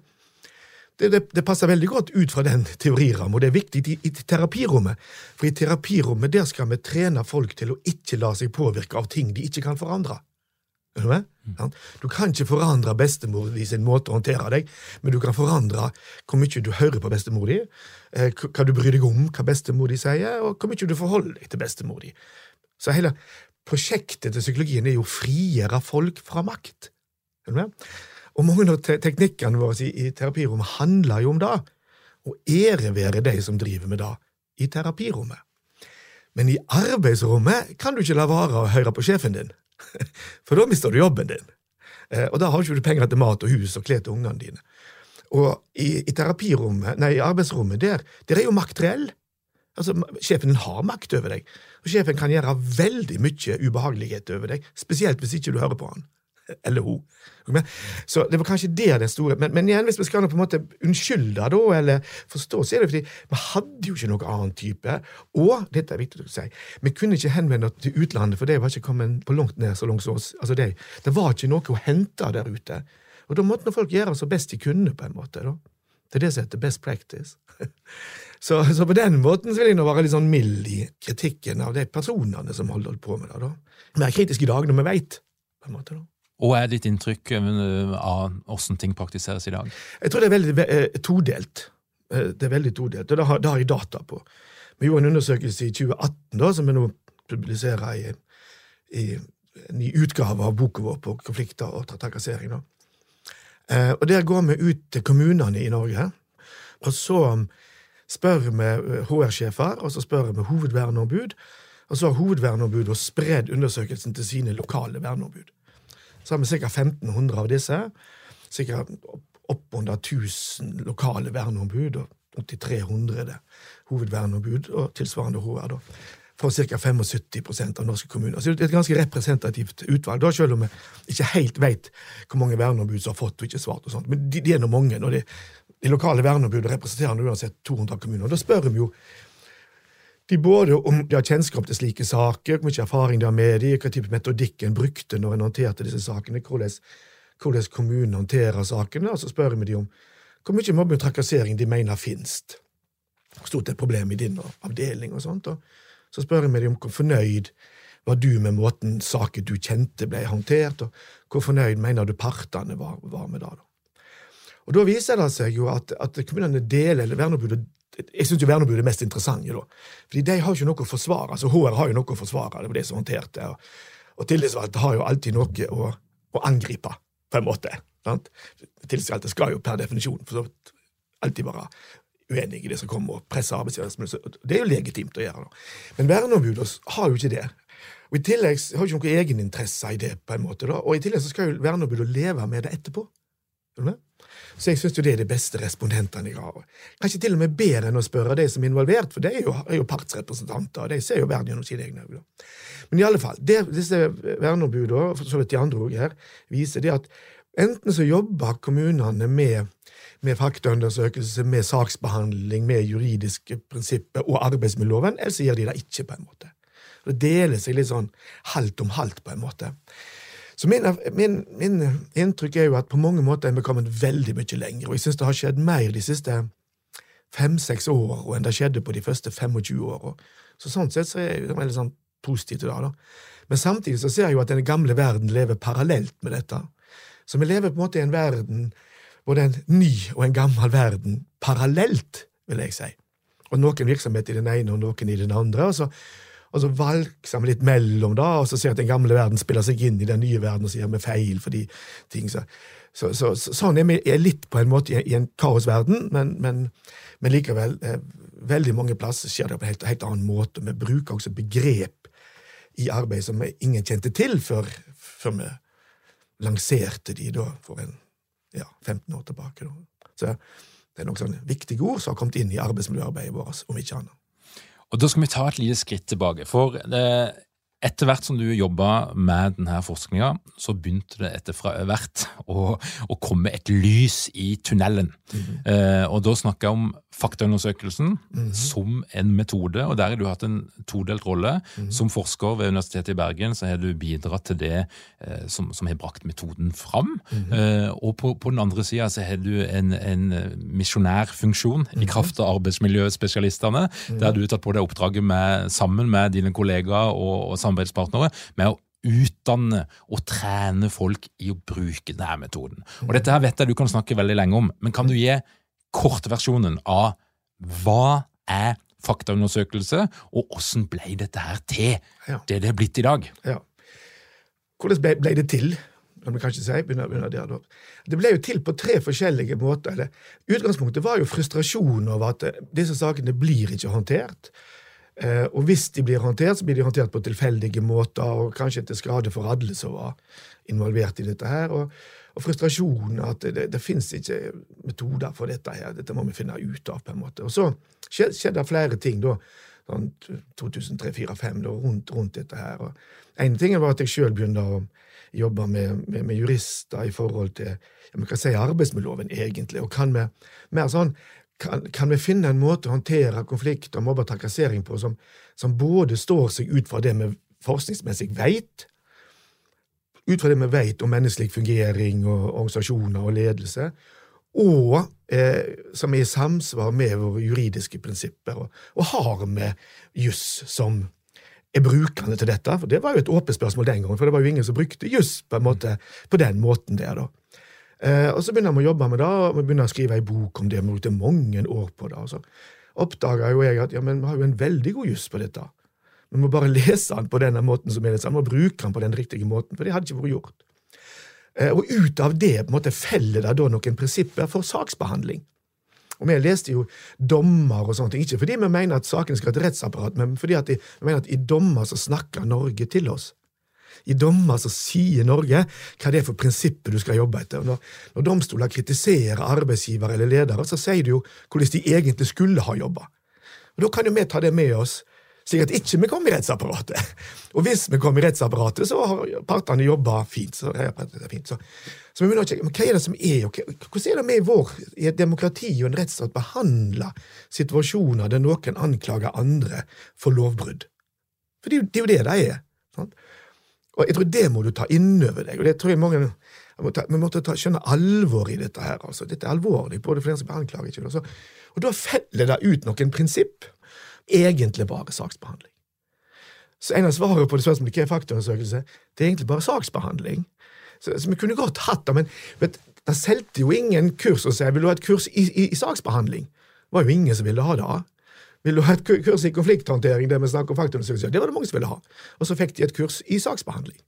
det, det, det, passer veldig godt ut fra den teorirammen, og det er viktig i, i, terapirommet. For i terapirommet der skal vi trene folk til å ikke la seg påvirke av ting de ikke kan forandre. Du? Mm. Du kan ikke forandre bestemor i sin måte å håndtere deg, men du kan forandre hvor mye du hører på bestemor di, eh, hva du bryr deg om hva bestemor di sier, og hvor mye du forholder deg til bestemor di. Så hele prosjektet til psykologien er jo å frigjøre folk fra makt. Og mange av te teknikkene våre i, i terapirommet handler jo om det. Å erevere de som driver med det i terapirommet. Men i arbeidsrommet kan du ikke la være å høre på sjefen din, (laughs) for da mister du jobben din. Eh, og da har du ikke penger til mat og hus og klær til ungene dine. Og i, i terapirommet, nei, i arbeidsrommet, der, der er jo makt reell. Altså, Sjefen har makt over deg, og sjefen kan gjøre veldig mye ubehagelighet over deg, spesielt hvis ikke du hører på han. (laughs) Eller hun. Så det var kanskje det den store Men, men igjen, hvis vi skal på en måte unnskylde da, eller forstå, så er det fordi vi hadde jo ikke noen annen type. Og, dette er viktig å si, vi kunne ikke henvende oss til utlandet, for det var ikke kommet på langt ned så langt som oss. Altså det, det var ikke noe å hente der ute. Og da måtte folk gjøre så best de kunne, på en måte. da. Det er det som heter best practice. (laughs) så, så, på den måten så vil jeg nå være litt sånn mild i kritikken av de personene som holder på med det. da. Mer kritisk i dag når vi veit. Og er ditt inntrykk eh, av hvordan ting praktiseres i dag? Jeg tror det er veldig eh, todelt. Eh, det er veldig todelt, og det har, det har jeg data på. Vi gjorde en undersøkelse i 2018 da, som vi nå publiserer i, i en ny utgave av boka vår på konflikter og trakassering. da. Eh, og Der går vi ut til kommunene i Norge, og så spør vi HR-sjefer, og så spør vi hovedverneombud, og så har hovedverneombudet spredd undersøkelsen til sine lokale verneombud. Så har vi ca. 1500 av disse. Sikkert oppunder 1000 lokale verneombud og opptil 300 hovedverneombud og tilsvarende HR. da for ca. 75% av norske kommuner. Så det er et ganske representativt utvalg, da, selv om vi ikke helt vet hvor mange verneombud som har fått og ikke svart. og sånt. Men de, de er nå mange. og de, de lokale verneombudene representerer uansett 200 kommuner. Da spør vi jo de både om de har kjennskap til slike saker, hvor mye erfaring de har med dem, hva type metodikk en brukte når en håndterte disse sakene, hvordan, hvordan kommunen håndterer sakene, og så spør vi de om hvor mye mobbing og trakassering de mener finnes. Stort et problem i din avdeling og sånt. og så spør jeg meg om hvor fornøyd var du med måten saker du kjente, ble håndtert, og hvor fornøyd mener du partene var, var med det? Da? Og Da viser det seg jo at, at kommunene deler eller verneombudet jeg syns verneombudet er mest interessante, da. Fordi de har jo ikke noe å forsvare. altså HR har jo noe å forsvare, det var det som håndterte. Og, og tillitsvalgte har jo alltid noe å, å angripe, på en måte. Sant? Tillitsvalgte skal jo per definisjon for så vidt alltid være uenig i det som kommer, og presser arbeidsgiverne. Det er jo legitimt å gjøre. Da. Men verneombudet har jo ikke det. Og I tillegg har jo ikke noen egeninteresse i det. på en måte. Da. Og I tillegg så skal jo verneombudet leve med det etterpå. Så jeg syns det er de beste respondentene jeg har. Kanskje til og med bedre enn å spørre de som er involvert, for de er jo, er jo partsrepresentanter, og de ser jo verden gjennom sine egne øyne. Men i alle fall, det, disse verneombudene, for så vidt de andre òg her, viser det at enten så jobber kommunene med med faktaundersøkelse, med saksbehandling, med juridiske prinsipper og arbeidsmiljøloven, eller så gjør de det ikke, på en måte. Det deler seg litt sånn halvt om halvt, på en måte. Så min, min, min, inntrykk er jo at på mange måter er vi kommet veldig mye lenger, og jeg syns det har skjedd mer de siste fem-seks åra enn det skjedde på de første 25 åra. Så sånn sett så er jeg veldig sånn positiv til det. da. Men samtidig så ser jeg jo at den gamle verden lever parallelt med dette. Så vi lever på en måte i en verden både en ny og en gammel verden parallelt, vil jeg si. Og noen virksomheter i den ene og noen i den andre. og så, og så valgser vi litt mellom, da, og så ser at den gamle verden spiller seg inn i den nye verden, og så gjør vi feil fordi ting så, så, så, så Sånn er vi er litt på en måte i en kaosverden, men, men, men likevel eh, Veldig mange plasser skjer det på en helt, helt annen måte. Vi bruker også begrep i arbeid som ingen kjente til før, før vi lanserte de da for en ja, 15 år tilbake. Da. Så det er noen sånne viktige ord som har kommet inn i arbeidsmiljøarbeidet vårt, om ikke annet. Og Da skal vi ta et lite skritt tilbake. For det, etter hvert som du jobba med denne forskninga, så begynte det etter hvert å, å komme et lys i tunnelen. Mm -hmm. eh, og da snakker jeg om faktaundersøkelsen mm -hmm. som en metode, og der har du hatt en todelt rolle. Mm -hmm. Som forsker ved Universitetet i Bergen så har du bidratt til det eh, som, som, har brakt metoden fram. Mhm. Eh, og på, på, den andre sida så har du en, en misjonærfunksjon i mhm. kraft av arbeidsmiljøspesialistene, der mhm. du har tatt på deg oppdraget med, sammen med dine kollegaer og, og samarbeidspartnere med å utdanne og trene folk i å bruke denne metoden. Og Dette her vet jeg du kan snakke veldig lenge om, men kan du gi kortversjonen av hva er faktaundersøkelse, og hvordan ble dette her til det det er blitt i dag? Ja. Hvordan ble, ble, det til? Kan vi kanskje si. Begynner, begynner der, da. Det ble jo til på tre forskjellige måter. Eller, utgangspunktet var jo frustrasjon over at disse sakene blir ikke håndtert. Eh, og hvis de blir håndtert, så blir de håndtert på tilfeldige måter, og kanskje til skade for alle som var involvert i dette her. Og, og frustrasjonen at det, det, fins ikke metoder for dette her, dette må vi finne ut av. på en måte. Og så skjedde det flere ting da, sånn 2003-2004-2005, rundt, rundt, dette her. Og en ting var at jeg sjøl begynte å jobbe med, med, med, jurister i forhold til ja, hva si arbeidsmiljøloven, egentlig. Og kan vi mer sånn kan, kan, vi finne en måte å håndtere konflikt og mobbe og trakassering på som, som, både står seg ut fra det vi forskningsmessig veit, ut fra det vi veit om menneskelig fungering og organisasjoner og ledelse, og eh, som er i samsvar med våre juridiske prinsipper, og, og har med juss som er brukende til dette? For Det var jo et åpent spørsmål den gangen, for det var jo ingen som brukte juss på, på den måten der. da. Eh, og Så begynner vi å jobbe med det, og vi begynner å skrive ei bok om det. Vi brukte mange år på det. og så oppdaga jo jeg at ja, men vi har jo en veldig god juss på dette. Vi må bare (laughs) lese den på denne måten som er det samme, og bruke den på den riktige måten, for det hadde ikke vært gjort. Eh, og ut av det på en måte feller det da noen prinsipper for saksbehandling. Og Vi leste jo dommer og sånne ting, ikke fordi vi mener at saken skal ha et rettsapparat, men fordi vi mener at i dommer så snakker Norge til oss. I dommer som sier Norge hva det er for prinsipper du skal jobbe etter. Når, når domstoler kritiserer arbeidsgivere eller ledere, så sier de jo hvordan de egentlig skulle ha jobba. Da kan jo vi ta det med oss slik at ikke vi kommer i rettsapparatet. Og hvis vi kommer i rettsapparatet, så har partene jobba fint. Så, fint. Så, så vi må sjekke, men Hva er det som er, og hvordan er det vi i vår, i et demokrati og en rettsstat behandler situasjoner der noen anklager andre for lovbrudd? For det, det er jo det de er. Sant? Og jeg tror det må du ta innover deg. og det tror jeg mange vi måtte ta, skjønne alvor i dette. her, altså. Dette er alvorlig, både den som blir ikke, Og, og da feller det ut noen prinsipp egentlig bare saksbehandling. Så en av svarene på det spørsmålet hva er faktaundersøkelse, det er egentlig bare saksbehandling. Så, så, vi kunne godt hatt det, men vet, det solgte jo ingen kurs og sa vil du ha et kurs i, i, i, saksbehandling. Det var jo ingen som ville ha det. Vil du ha et kurs i konflikthåndtering, det vi snakker om faktaundersøkelse? Det var det mange som ville ha. Og så fikk de et kurs i saksbehandling.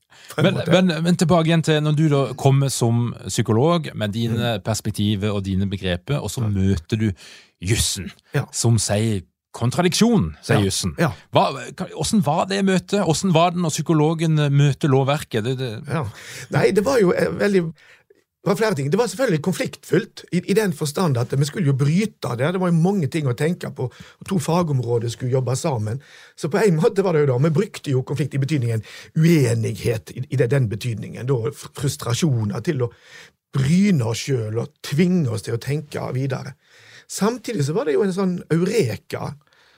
Men, men, men, tilbake igjen til når du da kommer som psykolog med dine mm. perspektiver og dine begreper, og så ja. møter du jussen, ja. som sier Kontradiksjon, sier jussen. Ja. Åssen var det møtet? Åssen var det når psykologen møter lovverket? Det, det... Ja. Nei, det var jo eh, veldig det var flere ting. Det var selvfølgelig konfliktfullt, i, i, den forstand at vi skulle jo bryte det. Det var jo mange ting å tenke på. To fagområder skulle jobbe sammen. Så på en måte var det jo da, Vi brukte jo konflikt i betydningen uenighet, i, i den betydningen. Da frustrasjoner til å bryne oss sjøl og tvinge oss til å tenke videre. Samtidig så var det jo en sånn eureka.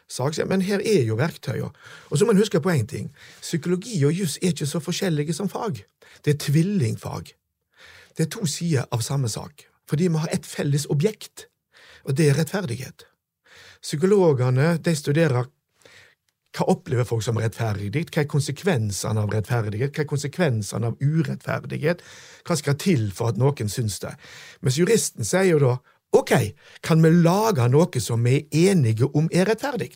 Sak, men her er jo verktøyene. Og så må man huske på én ting. Psykologi og juss er ikke så forskjellige som fag. Det er tvillingfag. Det er to sider av samme sak, fordi vi har et felles objekt, og det er rettferdighet. Psykologene de studerer hva opplever folk som rettferdig, hva er konsekvensene av rettferdighet, hva er konsekvensene av urettferdighet, hva skal til for at noen syns det. Mens juristen sier jo da Ok, kan vi lage noe som vi er enige om er rettferdig?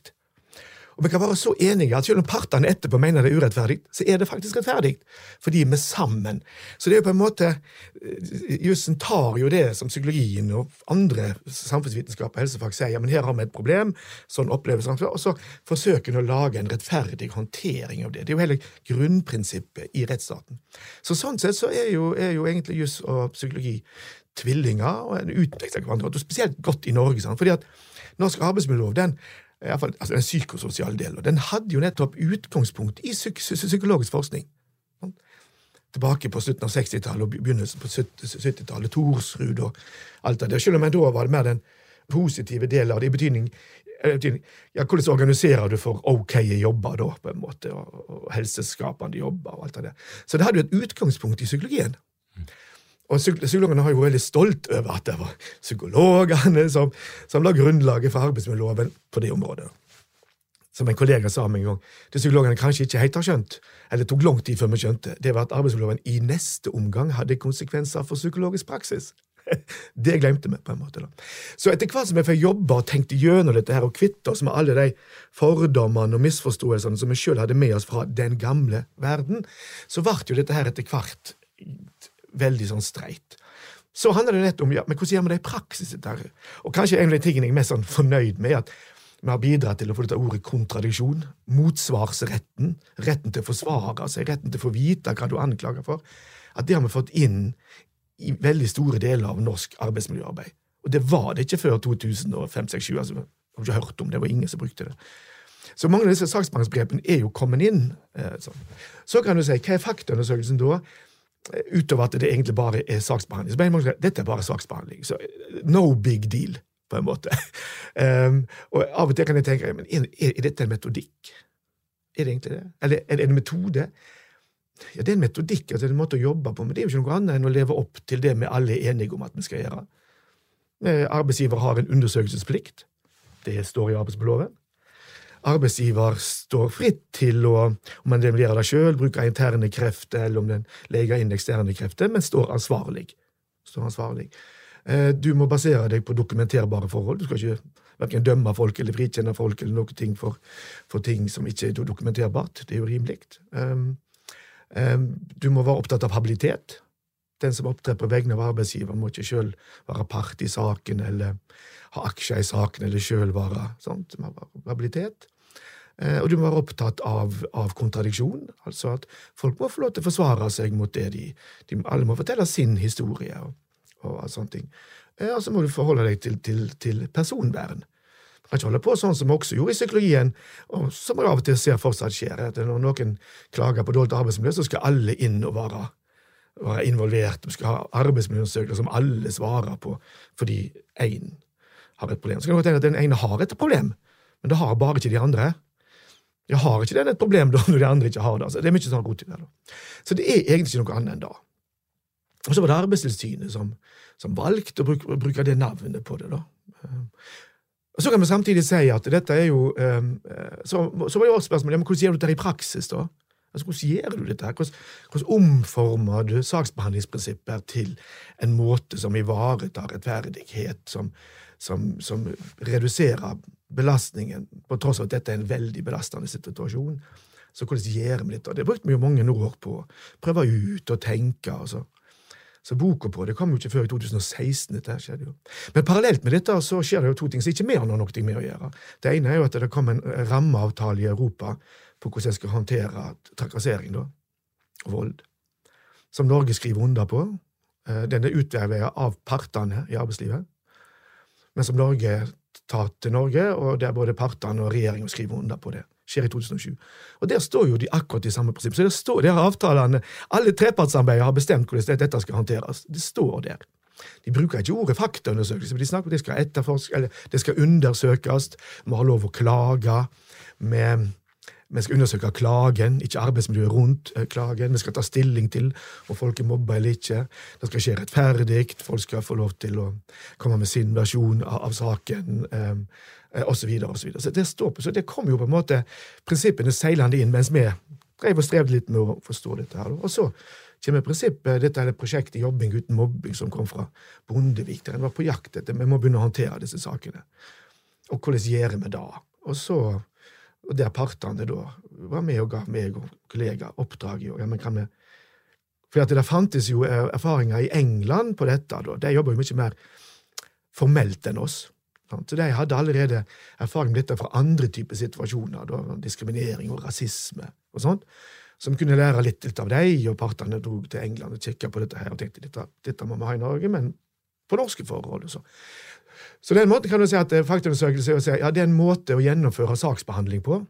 Og vi kan være så enige at selv om partene etterpå mener det er urettferdig, så er det faktisk rettferdig, fordi vi er sammen. Så det er jo på en måte eh, Jussen tar jo det som psykologien og andre samfunnsvitenskap og helsefag sier, ja, men her har vi et problem, sånn oppleves det, og så forsøker en å lage en rettferdig håndtering av det. Det er jo hele grunnprinsippet i rettsstaten. Så sånn sett så er jo, er jo egentlig juss og psykologi tvillinger, og en utveksler hverandre, og spesielt godt i Norge. Sant? fordi at norsk arbeidsmiljølov den Fall, altså den psykososiale delen, den hadde jo nettopp utgangspunkt i psyk psykologisk forskning. Tilbake på slutten av 60-tallet og begynnelsen på 70-tallet, Thorsrud og alt det der. Selv om jeg da var det mer den positive delen av det, i betydning, ja, Hvordan organiserer du for ok jobber, da, på en måte, og, og helseskapende jobber og alt det der. Så det hadde jo et utgangspunkt i psykologien. Og Psykologene har jo veldig stolt over at det var psykologene som, som la grunnlaget for arbeidsmiljøloven på det området. Som en kollega sa meg en gang, det psykologene kanskje ikke helt har skjønt, eller tok lang tid før vi skjønte, det var at arbeidsmiljøloven i neste omgang hadde konsekvenser for psykologisk praksis. (laughs) Det glemte vi, på en måte. da. Så etter hvert som vi får jobba og tenkt gjennom dette her, og kvitte oss med alle de fordommene og misforståelsene som vi sjøl hadde med oss fra den gamle verden, så ble jo dette her etter hvert veldig sånn streit. Så handler det nett om ja, men hvordan gjør vi det i praksis. Der? Og kanskje en av de tingene jeg er mest sånn fornøyd med, er at vi har bidratt til å få dette ordet kontradiksjon, motsvarsretten, retten til å forsvare seg, retten til å få vite hva du anklager for, at det har vi fått inn i veldig store deler av norsk arbeidsmiljøarbeid. Og det var det ikke før 2005-2007. Altså, jeg har ikke hørt om det, det var ingen som brukte det. Så mange av disse saksbehandlingsbegrepene er jo kommet inn. Eh, sånn. Så kan du si, hva er faktaundersøkelsen da? Eh, utover at det egentlig bare er saksbehandling. Så mange, Dette er bare saksbehandling. Så eh, no big deal, på en måte. um, (laughs) og av og til kan jeg tenke men er, er dette en metodikk? Er det egentlig det? Eller er det en metode? Ja, Det er en metodikk, altså en måte å jobbe på, men det er jo ikke noe annet enn å leve opp til det vi alle er enige om at vi skal gjøre. Arbeidsgiver har en undersøkelsesplikt. Det står i arbeidsmiljøloven. Arbeidsgiver står fritt til å, om man gjøre det sjøl, bruke interne krefter, eller om den legger inn eksterne krefter, men står ansvarlig. Står ansvarlig. Eh, du må basere deg på dokumenterbare forhold. Du skal ikke verken dømme folk eller frikjenne folk eller noe ting for, for, ting som ikke er dokumenterbart. Det er jo rimelig. Um, um, du må være opptatt av habilitet. Den som opptrer på vegne av arbeidsgiver, må ikke sjøl være part i saken eller ha aksjer i saken eller sjøl være sånt, habilitet. Eh, og du må være opptatt av, av, kontradiksjon, altså at folk må få lov til å forsvare seg mot det de, de Alle må fortelle sin historie og, og sånne ting. Eh, og så må du forholde deg til, til, til personvern. Du kan ikke holde på sånn som vi også gjorde i psykologien, og som vi av og til ser fortsatt skjer. at Når noen klager på dårlig arbeidsmiljø, så skal alle inn og være, være involvert. Vi skal ha arbeidsmiljøundersøkelser som alle svarer på fordi én har et problem. Så kan du hende at den ene har et problem, men det har bare ikke de andre. Jeg har ikke den et problem da, (laughs) når de andre ikke har det. Altså, det er mye sånn god tid det. Da. Så det er egentlig ikke noe annet enn det. Og så var det Arbeidstilsynet som, som valgte å bruke, bruke, det navnet på det. da. Og Så kan vi samtidig si at dette er jo um, så, så, var det jo også spørsmålet hvordan gjør du dette i praksis. da? Altså, Hvordan gjør du dette? Hvordan, hvordan omformer du saksbehandlingsprinsipper til en måte som ivaretar rettferdighet, som, som, som reduserer belastningen, på tross av at dette er en veldig belastende situasjon. Så hvordan gjør vi dette? Det brukte vi jo mange år på. Prøve ut og tenke. Altså. Så boka på det kom jo ikke før i 2016. dette skjedde jo. Men parallelt med dette så skjer det jo to ting som ikke vi har noe med å gjøre. Det ene er jo at det kom en rammeavtale i Europa på hvordan en skal håndtere trakassering da, og vold, som Norge skriver under på. Eh, den er utarbeidet av partene i arbeidslivet, men som Norge tar til Norge, og der både partene og regjeringen skriver under på det. Skjer i 2007. Og Der står jo de akkurat i samme prinsipp. Så der står der avtalene, Alle trepartsarbeidere har bestemt hvordan dette skal håndteres. Det står der. De bruker ikke ordet faktaundersøkelse, men de snakker om det skal etterforskes, eller det skal undersøkes, må ha lov å klage. med vi skal undersøke klagen, ikke arbeidsmiljøet rundt eh, klagen. Vi skal ta stilling til om folk er mobba eller ikke. Det skal skje rettferdig. Folk skal få lov til å komme med sin versjon av, av saken, um, osv. og Så, så det står på, så det kom jo på en måte prinsippene seilende inn mens vi drev og strevde litt med å forstå dette. her. Og så kommer prinsippet, dette er det prosjektet Jobbing uten mobbing som kom fra Bondevik, der en var på jakt etter vi må begynne å håndtere disse sakene. Og hvordan gjør vi det? Og så og der partene da var med og ga meg og kollegaer oppdrag i ja, vi For det fantes jo erfaringer i England på dette. da, De jobber jo mye mer formelt enn oss. Så de hadde allerede erfaring med dette fra andre typer situasjoner, da, diskriminering og rasisme og sånt, som kunne lære litt, litt av dem, og partene dro til England og kikka på dette her og tenkte dette, dette må vi ha i Norge, men på norske forhold. og så. Så den måten kan du si at eh, faktaundersøkelse er si, ja, det er en måte å gjennomføre saksbehandling på.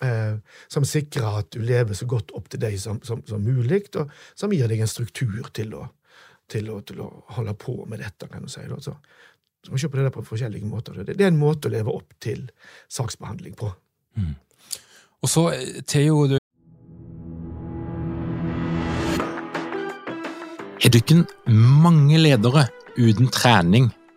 Eh, som sikrer at du lever så godt opp til deg som, som, som mulig, og som gir deg en struktur til å, til, å, til å, holde på med dette, kan du si. Da. Så, så se på det der på forskjellige måter. Det, det, er en måte å leve opp til saksbehandling på. Mm. Og så, eh, Theo, du Har dere mange ledere uten trening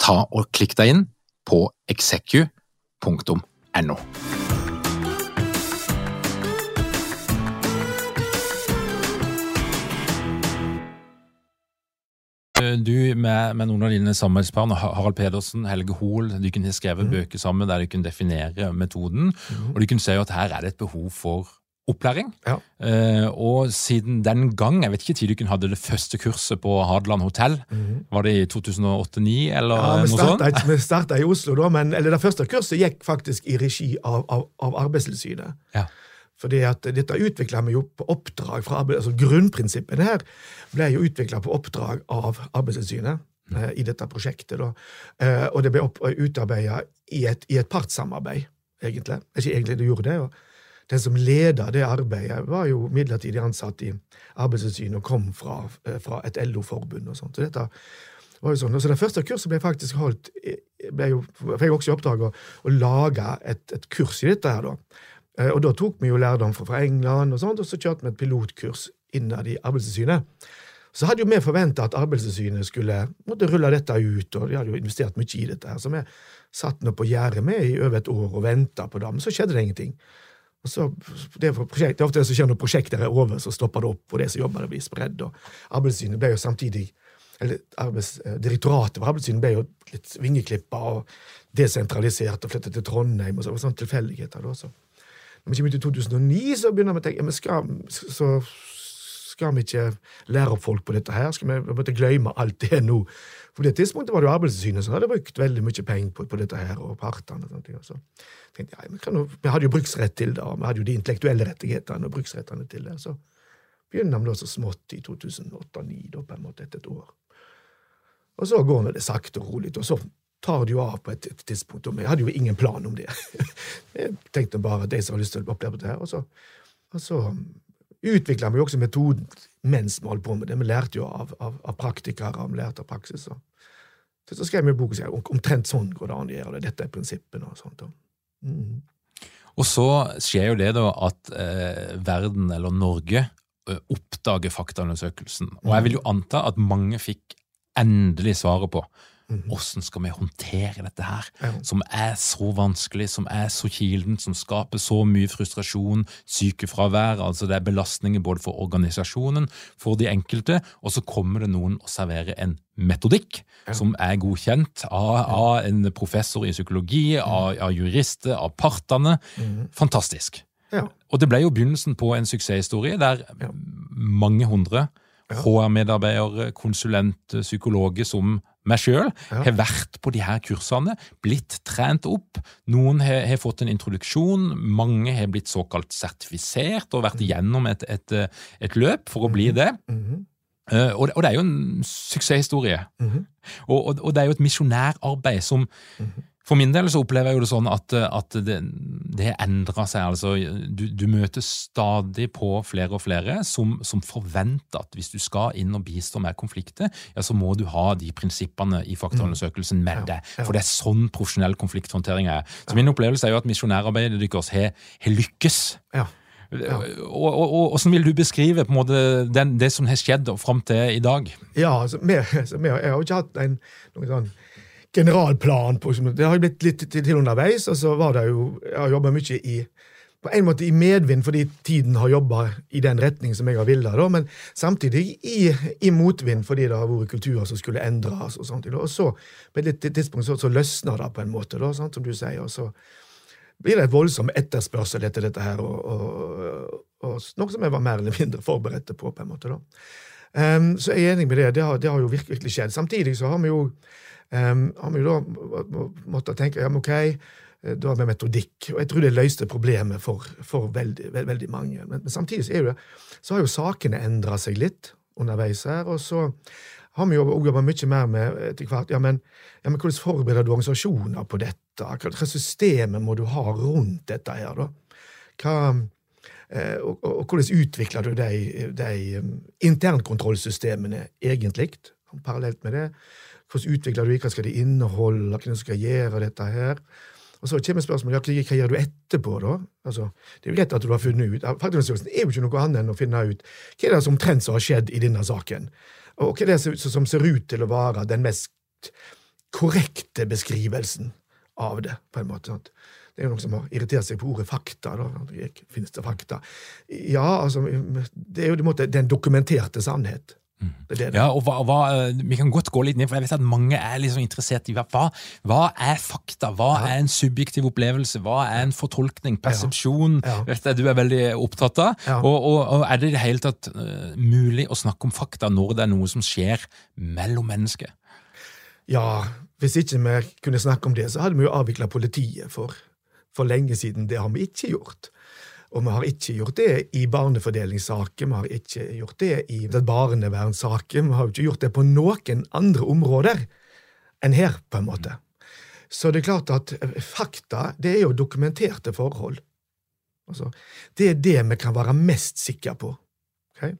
ta og klikk deg inn på execu.no. du med, med, noen av dine samarbeidspartnere, Harald Pedersen, Helge Hoel, de kunne skrevet mm. bøker sammen der de kunne definere metoden, mm. og de kunne se at her er det et behov for opplæring. Ja. Uh, og siden den gang, jeg vet ikke tid du hadde det første kurset på Hadeland hotell. Mm. Var det i 2008-2009 eller ja, noe sånt? Vi starta i Oslo, da, men eller det første kurset gikk faktisk i regi av, av, av Arbeidstilsynet. Ja. Fordi at Dette utvikla vi jo på oppdrag fra altså Grunnprinsippene her ble jo utvikla på oppdrag av Arbeidstilsynet mm. uh, i dette prosjektet. Da. Uh, og det ble utarbeida i, i, et partssamarbeid, egentlig. Ikke egentlig, det gjorde det. Og, den som leda det arbeidet, var jo midlertidig ansatt i Arbeidstilsynet og kom fra, eh, fra et LO-forbund. og sånt. Så dette var jo sånn. Så Det første kurset ble faktisk holdt ble jo, fikk også i oppdrag å, å lage et, et, kurs i dette. her da. Eh, og Da tok vi jo lærdom fra England, og sånt, og så kjørte vi et pilotkurs innad i Arbeidstilsynet. Så hadde jo vi forventa at Arbeidstilsynet skulle måtte rulle dette ut, og de hadde jo investert mye i dette. her, Så vi satt nå på gjerdet med i over et år og venta på det, men så skjedde det ingenting. Og så, det, prosjekt, det er ofte det som skjer når prosjekter er over, så stopper det opp, og det som jobber, det blir spredd. og Arbeidstilsynet ble jo samtidig eller arbeids, eh, Direktoratet for Arbeidstilsynet ble jo litt vingeklippa og desentralisert og flyttet til Trondheim. og så, og tilfeldigheter da, så. Når vi kommer ut i 2009, så begynner vi å tenke ja, men skal, så skal vi ikke lære opp folk på dette her? Skal vi måtte glemme alt det nå? På det tidspunktet var det jo Arbeidstilsynet som hadde brukt veldig mye penger på, på, dette her, og partene. og sånne ting. Så tenkte jeg, ja, Vi hadde jo bruksrett til det, og vi hadde jo de intellektuelle rettighetene og bruksrettene til det. Så begynner vi da så smått i 2008-2009, da, på en måte etter et år. Og så går det sakte og rolig, og så tar det jo av på et, et tidspunkt. Og vi hadde jo ingen plan om det. (laughs) jeg tenkte bare at de som har lyst til å oppleve det her, og så, og så utvikla vi også metoden mens vi holdt på med det. Vi lærte jo av, av, av praktikere, vi lærte av praksis. Og. Så skrev vi bok og sier omtrent sånn går det an å gjøre det. Dette er prinsippene. Og sånt. Mm. Og så skjer jo det da at eh, verden, eller Norge, oppdager faktaundersøkelsen. Og jeg vil jo anta at mange fikk endelig svaret på hvordan skal vi håndtere dette her, som er så vanskelig, som er så kilden, som skaper så mye frustrasjon, sykefravær, altså det er belastninger både for organisasjonen, for de enkelte, og så kommer det noen og serverer en metodikk som er godkjent av, av en professor i psykologi, av, av jurister, av partene. Fantastisk. Og det ble jo begynnelsen på en suksesshistorie der mange hundre HR-medarbeidere, konsulenter, psykologer som meg sjøl, ja. har vært på de her kursene, blitt trent opp. Noen har, har, fått en introduksjon, mange har blitt såkalt sertifisert og vært igjennom et, et, et løp for å bli mhm. det. Mm -hmm. uh, og, og, det er jo en suksesshistorie. Mm -hmm. og, og, og, det er jo et misjonærarbeid som mm -hmm. For min del så opplever jeg jo det sånn at, at det, det endrer seg. altså du, du, møter stadig på flere og flere som, som, forventer at hvis du skal inn og bistå med konflikter, ja, så må du ha de prinsippene i faktaundersøkelsen med deg. For det er sånn profesjonell konflikthåndtering er. Så min opplevelse er jo at misjonærarbeidet deres har, har lykkes. Ja. Ja. Og, og, og, Hvordan vil du beskrive på en måte den, det som har skjedd fram til i dag? Ja, altså, vi, (laughs) Jeg har jo ikke hatt en, noen sånn generalplan på Det har blitt litt til underveis, og så var det jo Jeg har jobba mye i på en måte i medvind fordi tiden har jobba i den retning som jeg har villet, men samtidig i, i, motvind fordi det har vært kulturer som skulle endres. Og sånt. Og så på et tidspunkt så, så løsner det på en måte, da, sant, som du sier. og så blir det et voldsom etterspørsel etter dette her, og, og, og, noe som jeg var mer eller mindre forberedt på. på en måte da. Um, så jeg er enig med det. Det har, det har jo virkelig skjedd. Samtidig så har vi jo um, har vi da måttet tenke ja, ok, eh, da med metodikk. Og jeg tror det løste problemet for, for veldig, veld, veldig, mange. Men, men samtidig så, det, så, har jo sakene endra seg litt underveis her. Og så har vi jo jobba mye mer med etter hvert ja, men, ja, men hvordan forbereder du organisasjoner på dette? Hva systemet må du ha rundt dette her, da? Hva, eh, og, og, og, hvordan utvikler du de, de internkontrollsystemene egentlig, parallelt med det? Hvordan utvikler du hva skal de inneholde, hvordan skal jeg gjøre dette her? Og Så kommer spørsmålet ja, hva gjør du etterpå, da? Altså, det er jo greit at du har funnet ut Faktaundersøkelsen er jo ikke noe annet enn å finne ut hva er det som omtrent har skjedd i denne saken, og hva er det som ser ut til å være den mest korrekte beskrivelsen av det, på en måte. Sant? Det er jo noen som har irritert seg på ordet fakta. da, Finnes det fakta? Ja, altså, det er jo den dokumenterte sannhet. Det det. Ja, og hva, hva, eh, Vi kan godt gå litt ned, for jeg vet at mange er liksom interessert i hva, hva, er fakta? Hva er en subjektiv opplevelse? Hva er en fortolkning? Persepsjon? Ja. Ja. du er veldig opptatt av. Ja. Og, og, og er det i det hele tatt eh, mulig å snakke om fakta når det er noe som skjer mellom mennesker? Ja, hvis ikke vi kunne snakke om det, så hadde vi jo avvikla politiet for, for lenge siden. Det har vi ikke gjort. Og vi har ikke gjort det i barnefordelingssaker, vi har ikke gjort det i barnevernssaker, vi har ikke gjort det på noen andre områder enn her, på en måte. Så det er klart at eh, fakta, det er jo dokumenterte forhold. Altså, det er det vi kan være mest sikre på. Okay?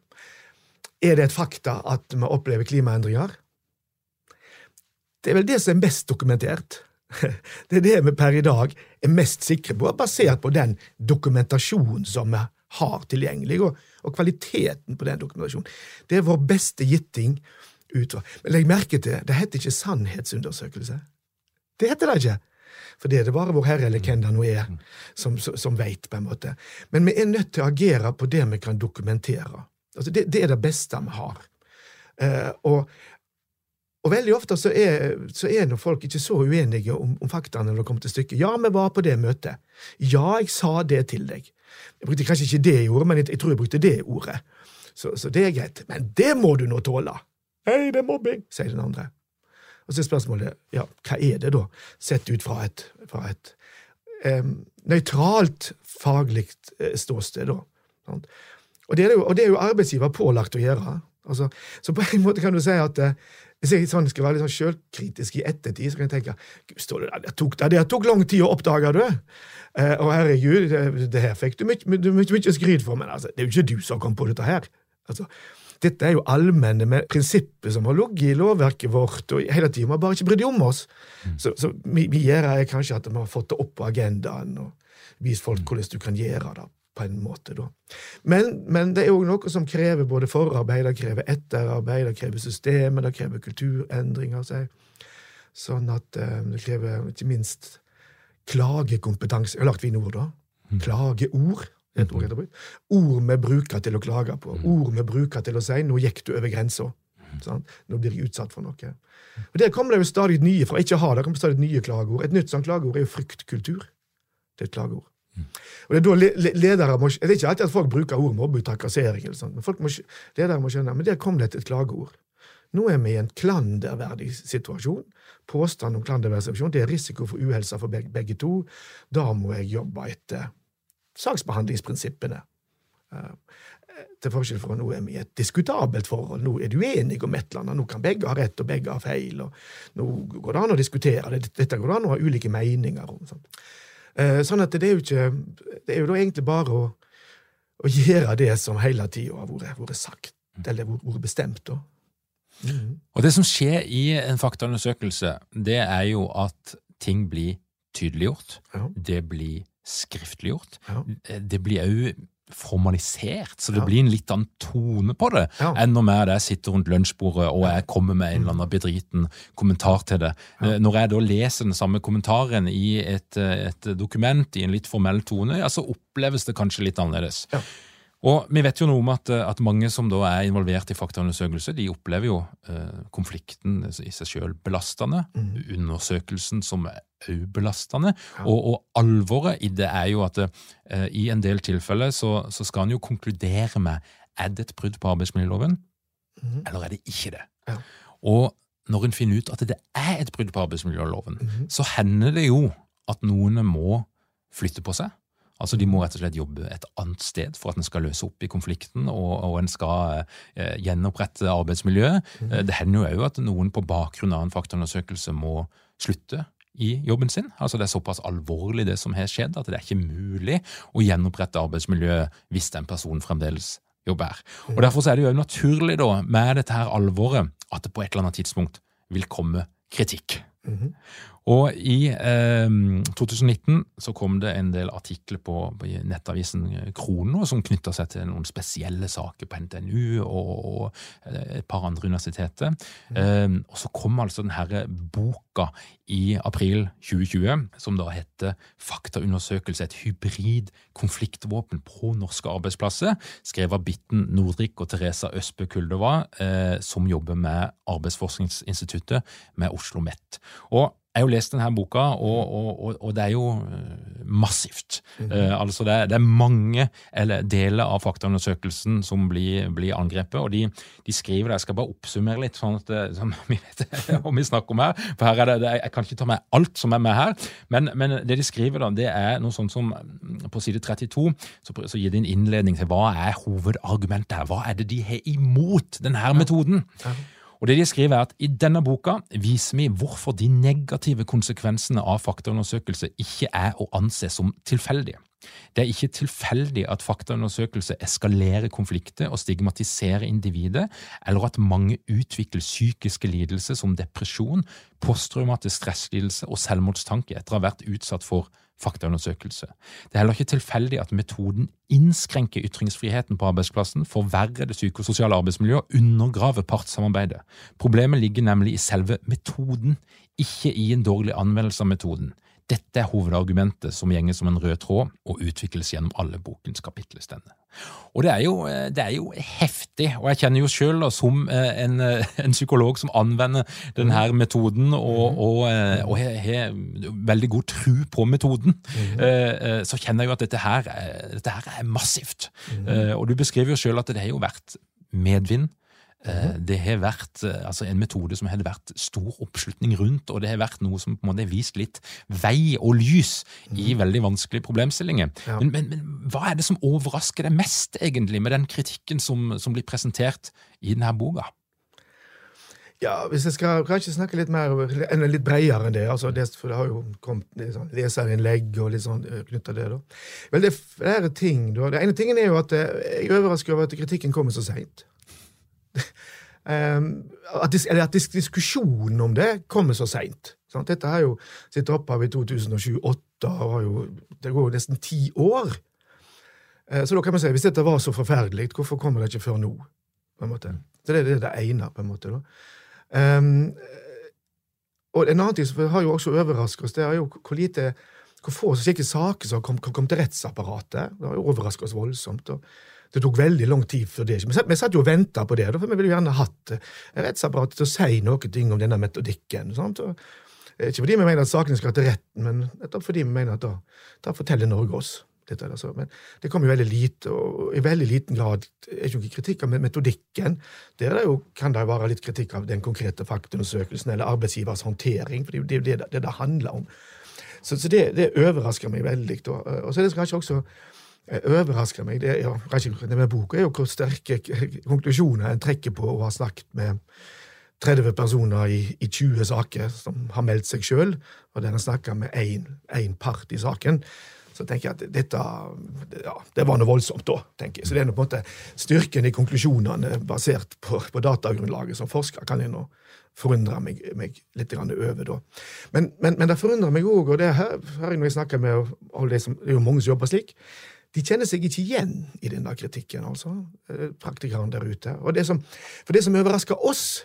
Er det et fakta at vi opplever klimaendringer? Det er vel det som er mest dokumentert. (laughs) Det er det vi per i dag er mest sikre på, basert på den dokumentasjonen som vi har tilgjengelig, og, og kvaliteten på den dokumentasjonen. Det er vår beste gitting ut Men legg merke til, det heter ikke sannhetsundersøkelse. Det heter det ikke. For det er det bare Vår Herre eller hvem det nå er, som, som, som veit, på en måte. Men vi er nødt til å agere på det vi kan dokumentere. Altså, det, det er det beste vi har. Eh, og og veldig ofte så er, så er nå folk ikke så uenige om, om faktaene når det kommer til stykket. Ja, vi var på det møtet. Ja, jeg sa det til deg. Jeg brukte kanskje ikke det ordet, men jeg, jeg tror jeg brukte det ordet. Så, så det er greit. Men det må du nå tåle! Hei, det er mobbing, sier den andre. Og så er spørsmålet ja, hva er det da, sett ut fra et, fra et um, nøytralt faglig eh, ståsted, da. Og det, jo, og det er jo arbeidsgiver pålagt å gjøre. Altså, så på en måte kan du si at eh, hvis jeg sånn skal være litt sånn sjølkritisk i ettertid, så kan jeg tenke Gud, det tok, det tok lang tid å oppdage, du. Eh, og herregud, det, det her fikk du mye, mye, skryt for, men altså, det er jo ikke du som kom på dette her. Altså, dette er jo allmenne med prinsipper som har ligget i lovverket vårt og hele tiden. Vi har bare ikke brydd om oss. Så, så vi, vi gjør er kanskje at vi har fått det opp på agendaen og vist folk hvordan du kan gjøre det på en måte. da. Men, men det er òg noe som krever både forarbeid, det krever etterarbeid, det krever systemer, det krever kulturendringer. Så. Sånn at eh, det krever ikke minst klagekompetanse. Jeg har lagt fine ord, da. Klageord. er Et ord, jeg ord vi bruker til å klage på. Ord vi bruker til å si 'nå gikk du over grensa'. Sånn. Nå blir jeg utsatt for noe. Og Der kommer det jo stadig nye fra ikke ha det, kommer stadig nye klageord. Et nytt sånt klageord er jo fryktkultur. Det er et klageord. Og det er da le- le- ledere må, Det er ikke alltid at folk bruker ord mobbing, trakassering, eller sånt, men folk må, ledere må skjønne men der kom det et klageord. Nå er vi i en klanderverdig situasjon. Påstand om klanderverdig situasjon, det er risiko for uhelse for begge, begge to. Da må jeg jobbe etter saksbehandlingsprinsippene. Eh, til forskjell fra nå er vi i et diskutabelt forhold. Nå er du enig om et eller annet. Nå kan begge ha rett, og begge ha feil. og Nå går det an å diskutere det. Dette går det an å ha ulike meninger om. Sånt. Eh, Sånn at det er jo ikke Det er jo da egentlig bare å, å gjøre det som hele tida har vært, vært sagt, eller vært vært bestemt. da. Mm. Og det som skjer i en faktaundersøkelse, det er jo at ting blir tydeliggjort. Ja. Det blir skriftliggjort. Ja. Det blir òg formalisert, så det Ja. blir en litt annen tone på det Ja. enn når jeg sitter rundt lunsjbordet og jeg kommer med en eller annen bedriten kommentar til det. Ja. Når jeg da leser den samme kommentaren i et, eh, et dokument i en litt formell tone, ja, så oppleves det kanskje litt annerledes. Ja. Og vi vet jo noe om at, eh, at mange som da er involvert i faktaundersøkelse, de opplever jo eh, konflikten i seg sjøl belastende, undersøkelsen som òg belastende, og, og alvoret i det er jo at eh, i en del tilfeller så, så skal en jo konkludere med er det et brudd på arbeidsmiljøloven, eller er det ikke det? Ja. Og når en finner ut at det er et brudd på arbeidsmiljøloven, mm. så hender det jo at noen må flytte på seg. Altså De må rett og slett jobbe et annet sted for at en skal løse opp i konflikten og, og en skal eh, gjenopprette arbeidsmiljøet. Mm. Det hender jo òg at noen på bakgrunn av en faktaundersøkelse må slutte i jobben sin. Altså Det er såpass alvorlig det som har skjedd, at det er ikke mulig å gjenopprette arbeidsmiljøet hvis den personen fremdeles jobber. Og Derfor så er det jo naturlig da, med dette her alvoret at det på et eller annet tidspunkt vil komme kritikk. Og i eh, 2019 så kom det en del artikler på, på nettavisen Krono som knytta seg til noen spesielle saker på NTNU og, og et par andre universiteter. Mm. Eh, og så kom altså denne boka i april 2020 som da heter Faktaundersøkelse et hybrid konfliktvåpen på norske arbeidsplasser, skrevet av Bitten Nordrik og Teresa Østbø Kuldova, eh, som jobber med Arbeidsforskningsinstituttet med Oslo OsloMet. Og jeg har jo lest denne boka, og, og, og, det er jo eh, massivt. Mm -hmm. uh, altså det er, det er, mange deler av faktaundersøkelsen som blir, blir angrepet, og de, de, skriver det. Jeg skal bare oppsummere litt, sånn at sånn vi vet (laughs) hva vi snakker om her. For her er det, det, Jeg kan ikke ta med alt som er med her, men, men, det de skriver, da, det er noe sånt som På side 32 så, så gir de en innledning til hva er hovedargumentet her. Hva er det de har imot denne metoden? Ja. Og det de skriver er at I denne boka viser vi hvorfor de negative konsekvensene av faktaundersøkelse ikke er å anse som tilfeldige. Det er ikke tilfeldig at faktaundersøkelse eskalerer konflikter og stigmatiserer individet, eller at mange utvikler psykiske lidelser som depresjon, posttraumatisk stresslidelse og selvmordstanke etter å ha vært utsatt for faktaundersøkelse. Det er heller ikke tilfeldig at metoden innskrenker ytringsfriheten på arbeidsplassen, forverrer det psykososiale arbeidsmiljøet og undergraver partssamarbeidet. Problemet ligger nemlig i selve metoden, ikke i en dårlig anvendelse av metoden. Dette er hovedargumentet som gjenger som en rød tråd og utvikles gjennom alle bokens kapitler. Og det er, jo, det er, jo, heftig, og jeg kjenner jo selv som eh, en, eh, en psykolog som anvender denne metoden og, og, eh, og har veldig god tro på metoden, så kjenner jeg jo at dette her, dette her er massivt. Og du beskriver jo selv at det har jo vært medvind. Mhm. Det har vært altså en metode som har vært stor oppslutning rundt, og det har vært noe som på en måte har vist litt vei og lys i mhm. veldig vanskelige problemstillinger. Ja. Men, men, men, hva er det som overrasker deg mest, egentlig, med den kritikken som, som blir presentert i denne boka? Ja, Hvis jeg skal kanskje snakke litt mer litt bredere enn det, altså det, for det har jo kommet sånn, leserinnlegg og litt sånn knytta det. da. Vel, det er flere ting. da. Det ene tingen er jo at jeg er overrasket over at kritikken kommer så seint. (laughs) Ehm, at, diskusjonen om det kommer så seint. Dette har jo sitt opphav i 2007-2008, og det går jo nesten ti år. Eh, så da kan man si, hvis dette var så forferdelig, hvorfor kommer det ikke før nå? på en? Så det, er det ene, på en måte. Um, og En annen ting som har jo også overrasket oss, det er jo hvor lite hvor få slike saker som kom, kom til rettsapparatet. Det har jo overrasket oss voldsomt. og det tok veldig lang tid før det. Vi satt jo og venta på det, for vi ville jo gjerne hatt eh, rettsapparatet til å si noe om denne metodikken. Sant? Og, eh, ikke fordi vi mener at sakene skal til retten, men nettopp fordi vi mener at da, da forteller Norge oss. Dette, altså. Men det kommer jo veldig lite, og i veldig liten grad er ikke noe kritikk av metodikken. Der det jo, kan det være litt kritikk av den konkrete faktaundersøkelsen eller arbeidsgivers håndtering, for det er jo det det, det, handler om. Så, så det, det, overrasker meg veldig. Og så er det kanskje også overrasker meg, det, ja, med boka, er jo hvor sterke konklusjoner en trekker på å ha snakket med 30 personer i, i 20 saker som har meldt seg sjøl, og der en snakker med én part i saken. Så tenker jeg at dette ja, det var noe voldsomt, da. tenker jeg. Så det er på en måte styrken i konklusjonene basert på, på datagrunnlaget som forsker kan jeg nå forundre meg, meg litt over. da. Men, men, men, det forundrer meg òg, og det her har jeg når jeg snakker med alle de som, det er jo mange som jobber slik, de kjenner seg ikke igjen i denne kritikken, altså, eh, praktikerne der ute. Det som, for det som overraska oss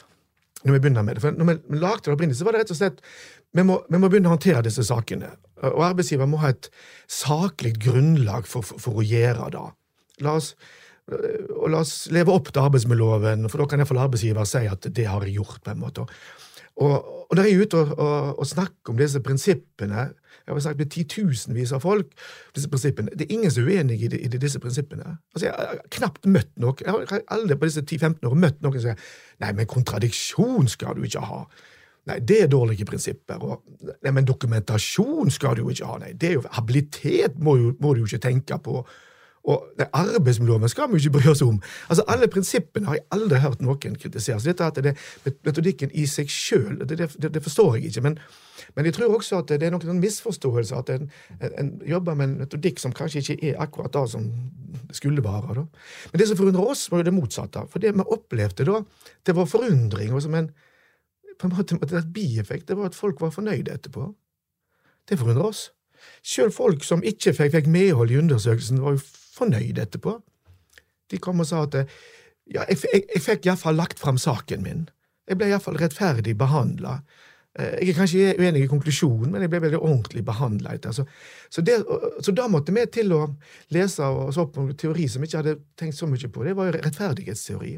når vi begynner med det, for når vi lagde det opprinnelig, så var det rett og slett vi må, vi må, begynne å håndtere disse sakene. Og arbeidsgiver må ha et saklig grunnlag for, for, for å gjøre det. La oss, og la oss leve opp til arbeidsmiljøloven, for da kan iallfall arbeidsgiver si at det har jeg gjort. på en måte. Og, og når jeg er ute og, og, og snakker om disse prinsippene jeg har snakket med titusenvis av folk. disse prinsippene. Det er ingen som er uenig i, i disse prinsippene. Altså, Jeg har knapt møtt noen jeg har aldri på disse 10-15 år møtt noen som sier nei, men kontradiksjon skal du ikke ha. Nei, det er dårlige prinsipper. Og, nei, men dokumentasjon skal du jo ikke ha. Nei, det er jo, habilitet må, jo, må du jo ikke tenke på. Og det arbeidsmiljøloven skal vi ikke bry oss om. Altså, Alle prinsippene har jeg aldri hørt noen kritisere. Så dette at det, er Metodikken i seg sjøl, det, det, det, forstår jeg ikke. Men, men, jeg tror også at det er noen misforståelser. At en, en, jobber med en metodikk som kanskje ikke er akkurat det som det skulle være. Da. Men det som forundrer oss, var jo det motsatte. For det vi opplevde da, det var forundring. og som en på en måte et bieffekt det var at folk var fornøyde etterpå. Det forundrer oss. Selv folk som ikke fikk, fikk medhold i undersøkelsen, var jo fornøyde etterpå. De kom og sa at ja, jeg, jeg, jeg fikk iallfall lagt fram saken min. Jeg ble iallfall rettferdig behandla. Eh, jeg er kanskje uenig i konklusjonen, men jeg ble veldig ordentlig behandla. Så, så, da måtte vi til å lese oss opp på teori som vi ikke hadde tenkt så mye på. Det var jo rettferdighetsteori.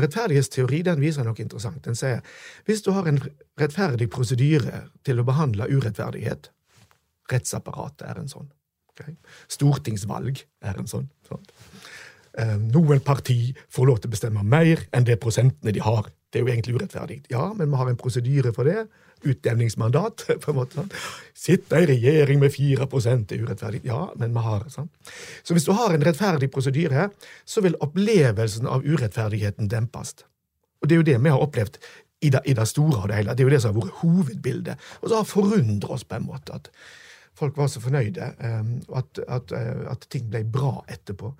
Rettferdighetsteori den viser noe interessant. Den sier hvis du har en rettferdig prosedyre til å behandle urettferdighet Rettsapparatet er en sånn. Okay? Stortingsvalg er en sånn. sånn. Noen parti får lov til å bestemme mer enn det prosentene de har. Det er jo egentlig urettferdig. Ja, men vi har en prosedyre for det. Utjevningsmandat. (laughs) på. Sånn. Sitte i regjering med 4 er urettferdig. Ja, men vi har sånn. Så hvis du har en rettferdig prosedyre, så vil opplevelsen av urettferdigheten dempes. Og det er jo det vi har opplevd i det, i det store og det hele. Det er jo det som har vært hovedbildet. Og så har forundret oss på en måte at folk var så fornøyde, og at, at, eh, at ting ble bra etterpå.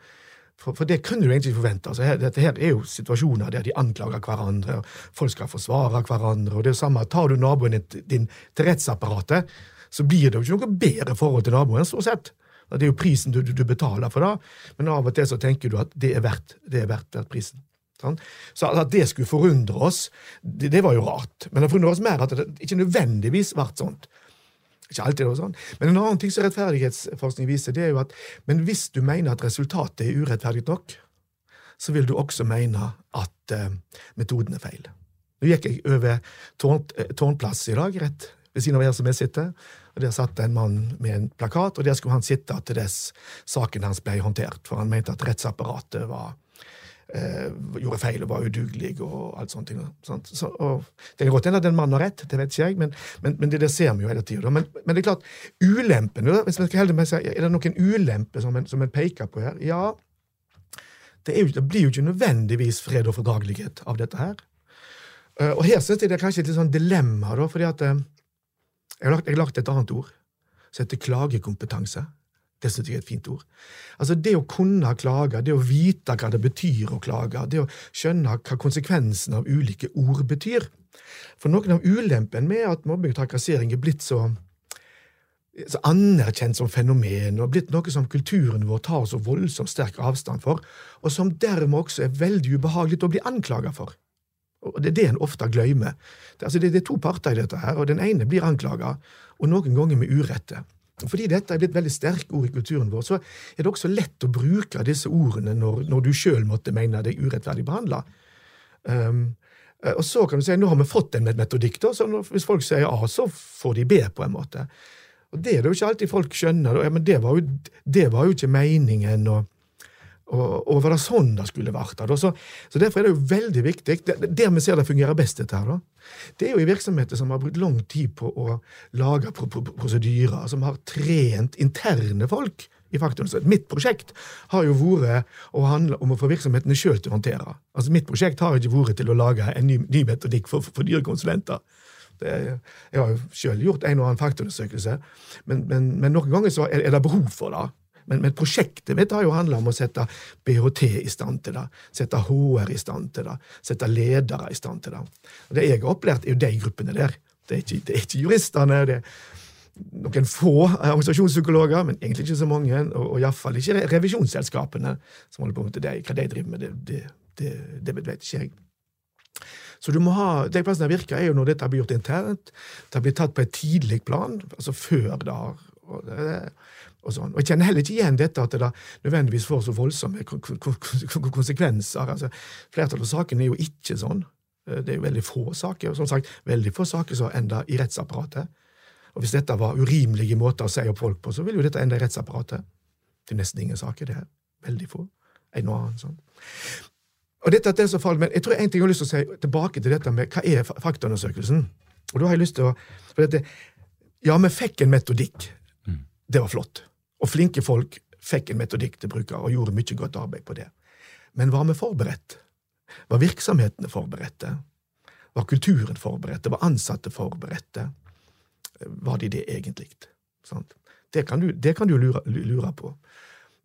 For, for, det kunne du egentlig forvente. Altså, dette her er jo situasjoner der de anklager hverandre, og folk skal forsvare hverandre. og det er jo samme, Tar du naboen din til rettsapparatet, så blir det jo ikke noe bedre forhold til naboen. stort sett. Det er jo prisen du, du, betaler for det, men av og til så tenker du at det er verdt, det er verdt prisen. Sånn? Så at det skulle forundre oss, det, det, var jo rart. Men det forundrer oss mer at det ikke nødvendigvis ble sånt. Ikke alltid det sånn. Men en annen ting som rettferdighetsforskning viser, det er jo at men hvis du mener at resultatet er urettferdig nok, så vil du også mene at uh, metoden er feil. Nå gikk jeg over tårn, eh, Tårnplass i dag, rett ved siden av her som jeg sitter. og Der satt en mann med en plakat, og der skulle han sitte til dess saken hans ble håndtert. For han mente at rettsapparatet var eh, gjorde feil og var udugelig og alt sånt. sånt. Så, og det kan godt hende at en mann har rett, det vet ikke jeg, men, men, men det, der ser vi jo hele tida. Men, men, det er klart, ulempen hvis man skal med seg, Er det noen ulempe som en, som en peker på her? Ja, det, jo, det, blir jo ikke nødvendigvis fred og fordragelighet av dette her. Uh, og her syns jeg det er kanskje et litt sånn dilemma, da, fordi at uh, jeg har lagt, jeg har lagt et annet ord som heter klagekompetanse. Det synes jeg er et fint ord. Altså Det å kunne klage, det å vite hva det betyr å klage, det å skjønne hva konsekvensen av ulike ord betyr. For noen av ulempene med at mobbing og trakassering er blitt så, så anerkjent som fenomen, og blitt noe som kulturen vår tar så voldsomt sterk avstand for, og som dermed også er veldig ubehagelig å bli anklaga for. Og Det er det en ofte glemmer. Det, altså det, det, er to parter i dette, her, og den ene blir anklaga, og noen ganger med urette. Fordi dette er blitt veldig sterke ord i kulturen vår, så er det også lett å bruke disse ordene når, når du sjøl måtte mene deg urettferdig behandla. Um, eh, og så kan du si nå har vi fått en metodikk, da, så hvis folk sier A, så får de B, på en måte. Og Det er det jo ikke alltid folk skjønner. Ja, men det var jo, det var jo ikke meningen. og og, var det sånn det skulle vært? Da? Så, så Derfor er det jo veldig viktig. Der vi ser det fungerer best, dette her, da, det er jo i virksomheter som har brukt lang tid på å lage pro pro prosedyrer, som har trent interne folk i. Så mitt prosjekt har jo vært å handle om å få virksomhetene sjøl til å håndtere. Altså Mitt prosjekt har ikke vært til å lage en ny, ny metodikk for, for dyrekonsulenter. Det, jeg har jo sjøl gjort en og annen faktaundersøkelse, men, men, men, noen ganger så er, er det behov for det. Men, men prosjektet mitt har jo handla om å sette BHT i stand til det, sette HR i stand til det, sette ledere i stand til det. Og Det jeg har opplært, er jo de gruppene der. Det er ikke, det er ikke juristene. det er noen få organisasjonspsykologer, men egentlig ikke så mange, og, og iallfall ikke revisjonsselskapene som holder på med det. Hva de driver med, det, det, det, vet ikke jeg. Så du må ha, De plassene det virker, er jo når dette blir gjort internt, det blir tatt på et tidlig plan, altså før det har og sånn. Og Jeg kjenner heller ikke igjen dette at det da nødvendigvis får så voldsomme konsekvenser. Altså, flertallet av sakene er jo ikke sånn. Eh, det er jo veldig få saker, og som sagt, veldig få saker som ender i rettsapparatet. Og Hvis dette var urimelige måter å si opp folk på, så ville jo dette ende i rettsapparatet. Det er nesten ingen saker, det her. Veldig få. En og annen sånn. Og dette er det som så farlig, men Jeg tror en ting jeg har lyst til å si tilbake til dette med hva er faktaundersøkelsen. Og da har jeg lyst til å for dette, Ja, vi fikk en metodikk. Mm. Det var flott. Og flinke folk fikk en metodikk til bruke og gjorde mye godt arbeid på det. Men var vi forberedt? Var virksomhetene forberedte? Var kulturen forberedte? Var ansatte forberedte? Var de det egentlig? Det kan du, det kan du lure, lure, på.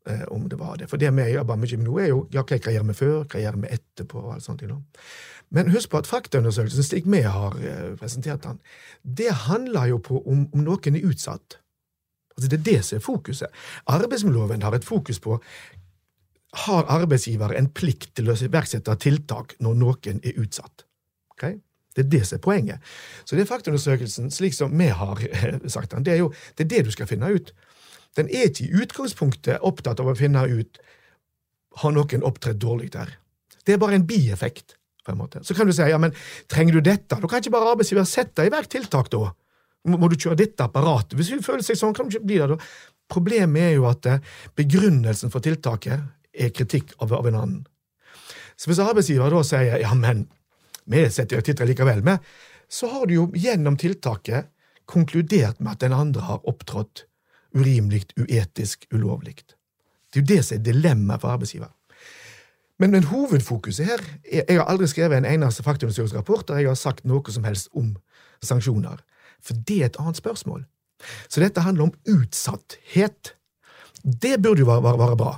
eh, om det var det. For det vi jobber mye med nå, er jo ja, hva gjør vi før, hva gjør vi etterpå, og alt sånt. Men husk på at faktaundersøkelsen, slik vi har eh, presentert den, det handler jo på om, om noen er utsatt. Altså Det er det som er fokuset. Arbeidsmiljøloven har et fokus på har arbeidsgiver en plikt til å iverksette tiltak når noen er utsatt. Okay? Det er det som er poenget. Så det er faktaundersøkelsen, slik som vi har eh, sagt den, det er jo det, er det du skal finne ut. Den er ikke i utgangspunktet opptatt av å finne ut har noen opptrådt dårlig der. Det er bare en bieffekt. på en måte. Så kan du si ja, men trenger du dette? Da kan ikke bare arbeidsgiver sette i verk tiltak, da. Må du kjøre ditt apparat? Hvis hun føler seg sånn, kan du ikke bli det, da. Problemet er jo at eh, begrunnelsen for tiltaket er kritikk av, av en annen. Så hvis arbeidsgiver da sier ja, men vi setter tittelen likevel, med, så har du jo gjennom tiltaket konkludert med at den andre har opptrådt urimelig, uetisk, ulovlig. Det er jo det som er dilemmaet for arbeidsgiver. Men, men, hovedfokuset her er, Jeg har aldri skrevet en eneste faktaundersøkelsesrapport der jeg har sagt noe som helst om sanksjoner. For det er et annet spørsmål. Så dette handler om utsatthet. Det burde jo være, være, være bra.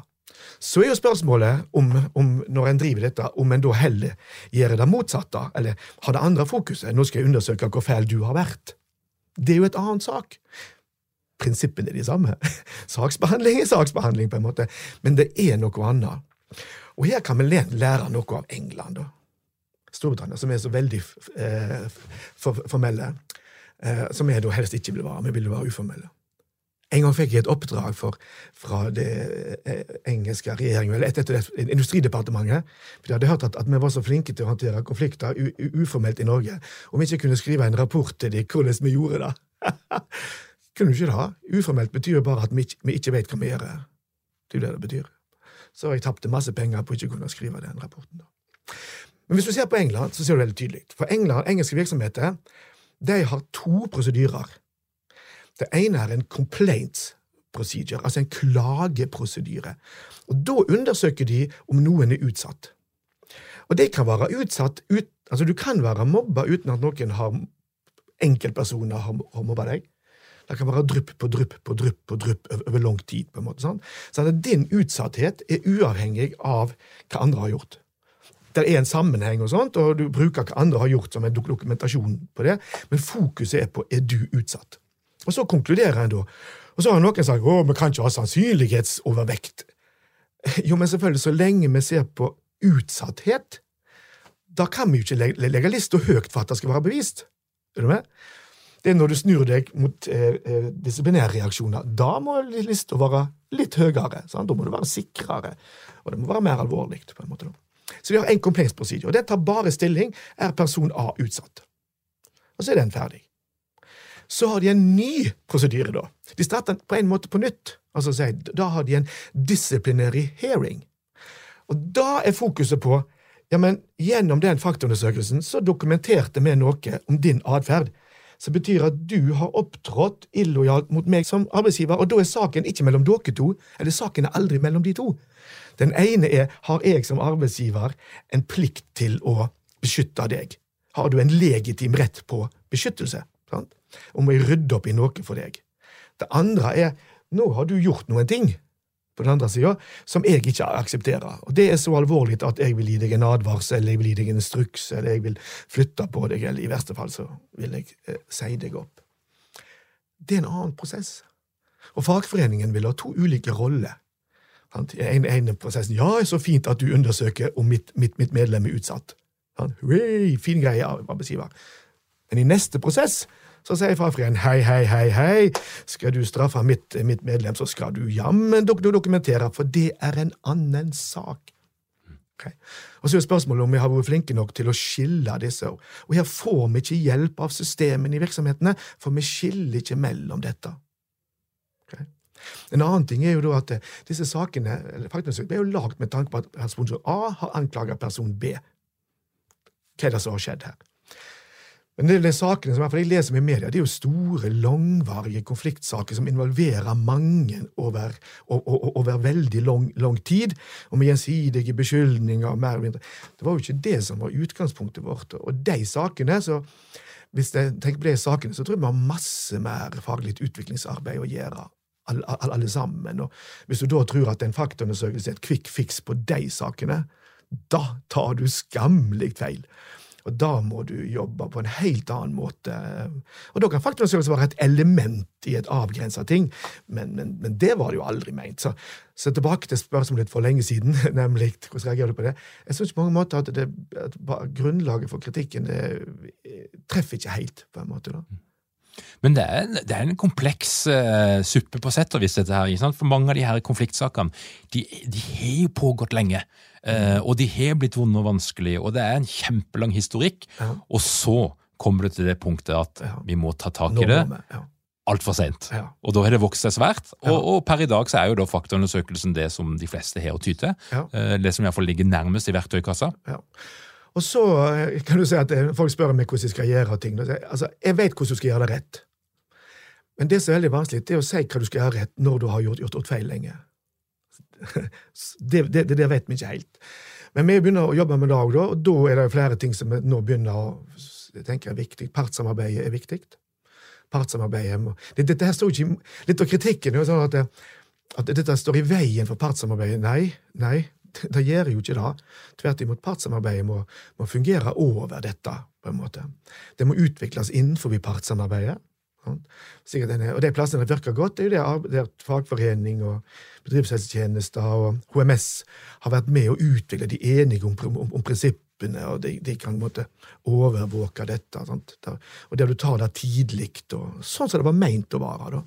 Så er jo spørsmålet om, om når en driver dette, om en da heller gjør det motsatte, eller har det andre fokuset. Nå skal jeg undersøke hvor fæl du har vært. Det er jo et annet sak. Prinsippene er de samme. (laughs) Saksbehandling er saksbehandling, på en måte, men det er noe annet. Og her kan vi lære noe av England, da. Storbritannia, som er så veldig eh, formelle. Eh, som jeg da helst ikke ville være. Vi ville være uformelle. En gang fikk jeg et oppdrag for, fra det eh, engelske regjeringen, eller etter det, Industridepartementet. For de hadde hørt at, at, vi var så flinke til å håndtere konflikter uformelt i Norge. Om vi ikke kunne skrive en rapport til dem hvordan vi gjorde det. (laughs) kunne du ikke det? Uformelt betyr jo bare at vi vi ikke vet hva vi gjør. Det er det det betyr. Så jeg tapte masse penger på ikke å kunne skrive den rapporten. da. Men hvis du ser på England, så ser du veldig tydelig. For England, engelske virksomheter de har to prosedyrer det ene er en complaint procedure, altså en klageprosedyre. Og Da undersøker de om noen er utsatt. Og det kan være utsatt ut, altså Du kan være mobba uten at noen har enkeltpersoner har, har mobba deg. Det kan være drypp på drypp på drypp på drypp over, lang tid. på en måte, Sant? Så din utsatthet er uavhengig av hva andre har gjort. Det er en sammenheng, og sånt, og du bruker hva andre har gjort som en dokumentasjon på det, men fokuset er på er du utsatt. Og så konkluderer en da. Og så har noen sagt å, vi kan ikke ha sannsynlighetsovervekt. Jo, men selvfølgelig, så lenge vi ser på utsatthet, da kan vi jo ikke legge, legge lista høyt for at det skal være bevist. Er du med? Det er når du snur deg mot eh, eh disiplinærreaksjoner. Da må lista være litt høyere. Sant? Da må du være sikrere, og det må være mer alvorlig. på en måte. Så vi har en komplekst og det tar bare stilling er person A utsatt. Og så er den ferdig så har de en ny prosedyre, da. De starter på en måte på nytt. Altså, Da har de en disciplinary hearing. Og da er fokuset på ja, men gjennom den faktaundersøkelsen så dokumenterte vi noe om din atferd som betyr at du har opptrådt illojalt mot meg som arbeidsgiver, og da er saken ikke mellom dere to, eller saken er aldri mellom de to. Den ene er har jeg som arbeidsgiver en plikt til å beskytte deg? Har du en legitim rett på beskyttelse? Sant? om jeg rydder opp i noe for deg. Det andre er nå har du gjort noen ting på den andre sida som jeg ikke aksepterer. Og Det er så alvorlig at jeg vil gi deg en advarsel, eller jeg vil gi deg en instruks, eller jeg vil flytte på deg, eller i verste fall så vil jeg eh, si deg opp. Det er en annen prosess. Og fagforeningen vil ha to ulike roller. En, ene prosessen ja, så fint at du undersøker om mitt, mitt, mitt medlem er utsatt. Hurray, fin greie, av arbeidsgiver. Men i neste prosess så sier fagforeningen hei, hei, hei, hei, skal du straffe mitt, mitt medlem, så skal du jammen dokumentere, for det er en annen sak. Okay. Og så er spørsmålet om vi har vært flinke nok til å skille disse. Og her får vi ikke hjelp av systemene i virksomhetene, for vi skiller ikke mellom dette. Okay. En annen ting er jo da at eh, disse sakene ble jo lagd med tanke på at person A har anklaget person B. Hva er det som har skjedd her? Men de sakene som jeg leser med i media, det er jo store, langvarige konfliktsaker som involverer mange over, over, over veldig lang, lang, tid, og med gjensidige beskyldninger. mer eller mindre. Det var jo ikke det som var utgangspunktet vårt. Og de sakene, så hvis jeg tenker på de sakene, så tror jeg vi har masse mer faglig utviklingsarbeid å gjøre alle, alle sammen. Og hvis du da tror at en faktaundersøkelse er et quick fix på de sakene, da tar du skammelig feil. Og da må du jobbe på en helt annen måte. Og da kan faktaundersøkelse være et element i et avgrensa ting, men, men, men, det var det jo aldri meint. Så, så tilbake til spørsmålet for lenge siden, (laughs) nemlig hvordan reagerer du på det? Jeg syns på mange måter at, det, at grunnlaget for kritikken det, treffer ikke helt, på en måte. da. Men det er, det er en kompleks uh, suppe på sett og vis, dette her. For mange av de her konfliktsakene de, de har jo pågått lenge. Uh, og de har blitt vonde og vanskelige, og det er en kjempelang historikk. Ja. Og så kommer det til det punktet at ja. vi må ta tak i det. Ja. Altfor seint. Ja. Og da har det vokst seg svært. Og, og, per i dag så er jo da faktaundersøkelsen det som de fleste har å ty til. Uh, det som iallfall ligger nærmest i verktøykassa. Ja. Og så eh, kan du si at eh, folk spør meg hvordan jeg skal gjøre ting. Altså, Jeg vet hvordan du skal gjøre det rett. Men det som er veldig vanskelig, det er å si hva du skal gjøre rett når du har gjort, gjort, gjort feil lenge. (laughs) Det, det, det, vet vi ikke helt. Men vi begynner å jobbe med det òg, og da er det flere ting som vi nå begynner å jeg tenker er viktig. Partssamarbeidet er viktig. Partssamarbeidet det, Dette her står ikke Litt av kritikken er jo sånn at, at dette står i veien for partssamarbeidet. Nei, nei, (laughs) det gjør jo ikke det. Tvert imot, partssamarbeidet må, må, fungere over dette. på en måte. Det må utvikles innenfor partssamarbeidet. Og de plassene det virker godt, det er jo det der fagforening og bedriftshelsetjenester og HMS har vært med å utvikle de enige om, om, om prinsippene, og de, de, kan måte, overvåke dette. Sant? og der du tar det tidlig, sånn som det var meint å være. da.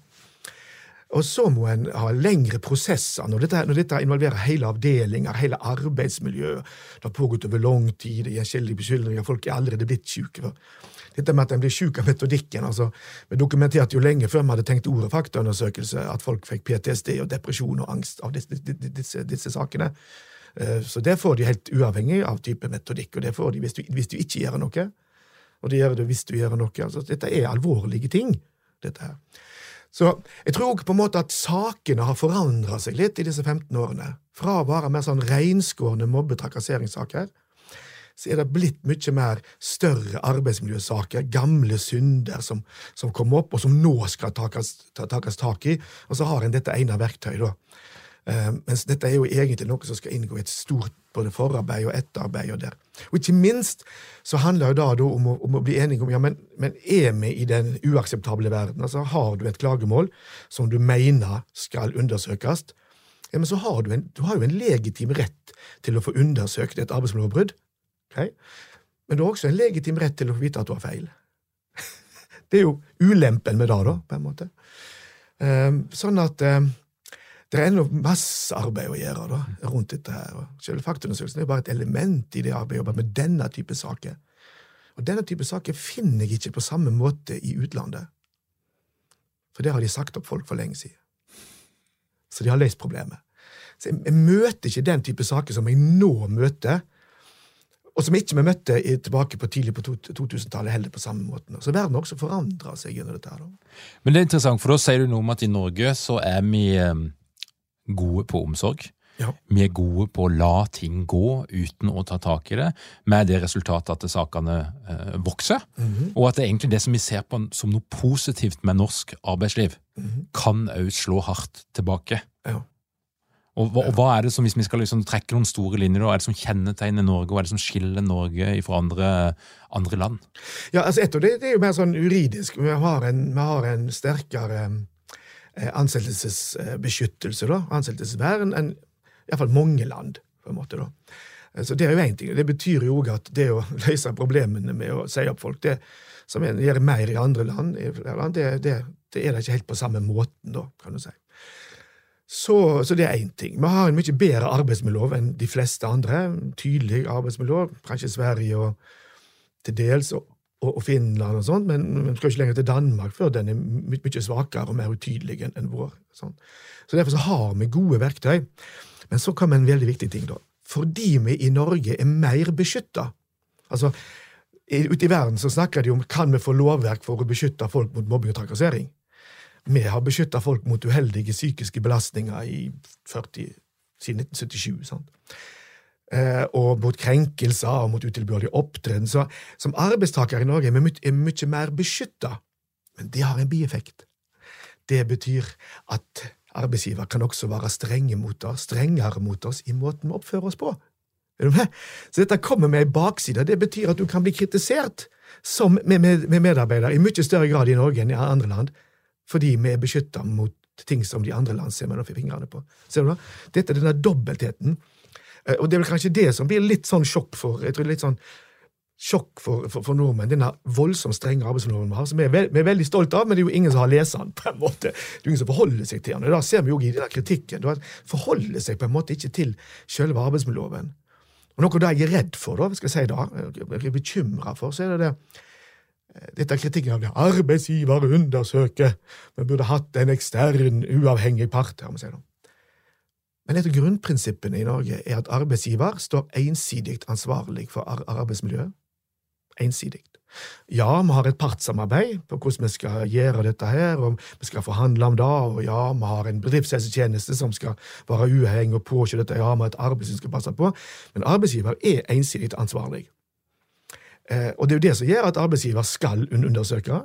Og så må en ha lengre prosesser når dette, når dette involverer hele avdelinger, hele arbeidsmiljøet. Det har pågått over lang tid, det gjensidige beskyldninger, folk er allerede blitt syke. Dette med at en blir syk av metodikken altså, Vi dokumenterte jo lenge før vi hadde tenkt ordet faktaundersøkelse, at folk fikk PTSD og depresjon og angst av disse, disse, disse sakene. Eh, så det får de helt uavhengig av type metodikk, og det får de hvis du, hvis du ikke gjør noe. Og det gjør du hvis du gjør noe. Altså, dette er alvorlige ting, dette her. Så jeg tror på en måte at sakene har forandra seg litt i disse 15 årene. Fra å være mer sånn reinskårne mobbetrakasseringssaker, så er det blitt mye mer større arbeidsmiljøsaker, gamle synder som, som kommer opp, og som nå skal takes tak i. Og så har en dette ene verktøyet, da. Uh, mens dette er jo egentlig noe som skal inngå i et stort både forarbeid og etterarbeid. Og der. Og ikke minst så handler det da, om, å, om, å, bli enige om ja, men, men er vi i den uakseptable verden? Altså Har du et klagemål som du mener skal undersøkes, ja, men så har du, en, du har jo en legitim rett til å få undersøkt et arbeidsmiljøbrudd. Okay? Men du har også en legitim rett til å få vite at du har feil. (laughs) det er jo ulempen med det, da, på en måte. Um, sånn at um, det er ennå masse arbeid å gjøre da, rundt dette. her. Selve faktaundersøkelsen er bare et element i det arbeidet å jobbe med denne type saker. Og denne type saker finner jeg ikke på samme måte i utlandet. For der har de sagt opp folk for lenge siden. Så de har løst problemet. Så jeg, jeg møter ikke den type saker som jeg nå møter, og som ikke vi møtte tilbake på tidlig på 2000-tallet heller på samme måten. Så verden har også forandra seg gjennom dette. her. Men det er interessant, for da sier du noe om at i Norge så er vi eh, gode på omsorg. Ja. Vi er gode på å la ting gå uten å ta tak i det, med det resultatet at sakene eh, vokser. Mm -hmm. Og at det er egentlig det som vi ser på som noe positivt med norsk arbeidsliv, mm -hmm. kan òg slå hardt tilbake. Ja. Og, hva, og hva er det som, Hvis vi skal liksom trekke noen store linjer, hva er det som kjennetegner Norge, hva er det som skiller Norge fra andre, andre land? Ja, altså etter det, det er jo mer sånn juridisk. Vi har en, vi har en sterkere ansettelsesbeskyttelse, da, ansettelsesvern, enn iallfall mange land. på en måte da. Eh, så Det er jo én ting. Det betyr jo òg at det å (laughs) løse problemene med å si opp folk, det som en gjør mer i andre land, det, det, det, er det ikke helt på samme måten, da, kan du si. Så, så det er én ting. Vi har en mye bedre arbeidsmiljølov enn de fleste andre. Tydelig arbeidsmiljø, kanskje Sverige og til dels, og og, og Finland og sånt, men vi skal ikke lenger til Danmark før den er my mye svakere og mer utydelig enn vår. Sånn. Så Derfor så har vi gode verktøy. Men så kommer en veldig viktig ting, da. Fordi vi i Norge er mer beskytta altså, Ute i verden så snakker de om kan vi få lovverk for å beskytte folk mot mobbing og trakassering. Vi har beskytta folk mot uheldige psykiske belastninger i 40, siden 1977. sant? Eh, og mot krenkelser og mot utilbørlig opptreden. Så som arbeidstaker i Norge er vi mye, er mer beskytta. Men det har en bieffekt. det betyr at arbeidsgiver kan også være strenge mot oss, strengere mot oss i måten vi oppfører oss på. Så dette kommer med ei bakside. Det betyr at du kan bli kritisert som med, med, med medarbeider i mye større grad i Norge enn i andre land, fordi vi er beskytta mot ting som de andre land ser mellom fingrene på. Ser du da? Dette er denne dobbeltheten. Eh, og det er vel kanskje det som blir litt sånn sjokk for jeg tror litt sånn sjokk for, for, for nordmenn, denne voldsomt strenge arbeidsloven vi har, som vi er, vi er veldig stolt av, men det er jo ingen som har lest den. på en måte. Det er ingen som forholder seg til den. og Da ser vi jo i denne kritikken. Da forholder seg på en måte ikke til selve arbeidsmiljøloven. Og Noe da jeg er redd for, da, skal jeg si da, jeg er bekymra for, så er det det dette er kritikken av det. Arbeidsgiver undersøker. Vi burde hatt en ekstern, uavhengig part. her, må si det. Men et av grunnprinsippene i Norge er at arbeidsgiver står ensidig ansvarlig for arbeidsmiljøet. Ensidig. Ja, vi har et partssamarbeid på hvordan vi skal gjøre dette her, og vi skal forhandle om det, og ja, vi har en bedriftshelsetjeneste som skal være uavhengig og påse dette, ja, vi har et arbeidsliv som skal passe på, men arbeidsgiver er ensidig ansvarlig. Eh, og det er jo det som gjør at arbeidsgiver skal undersøke,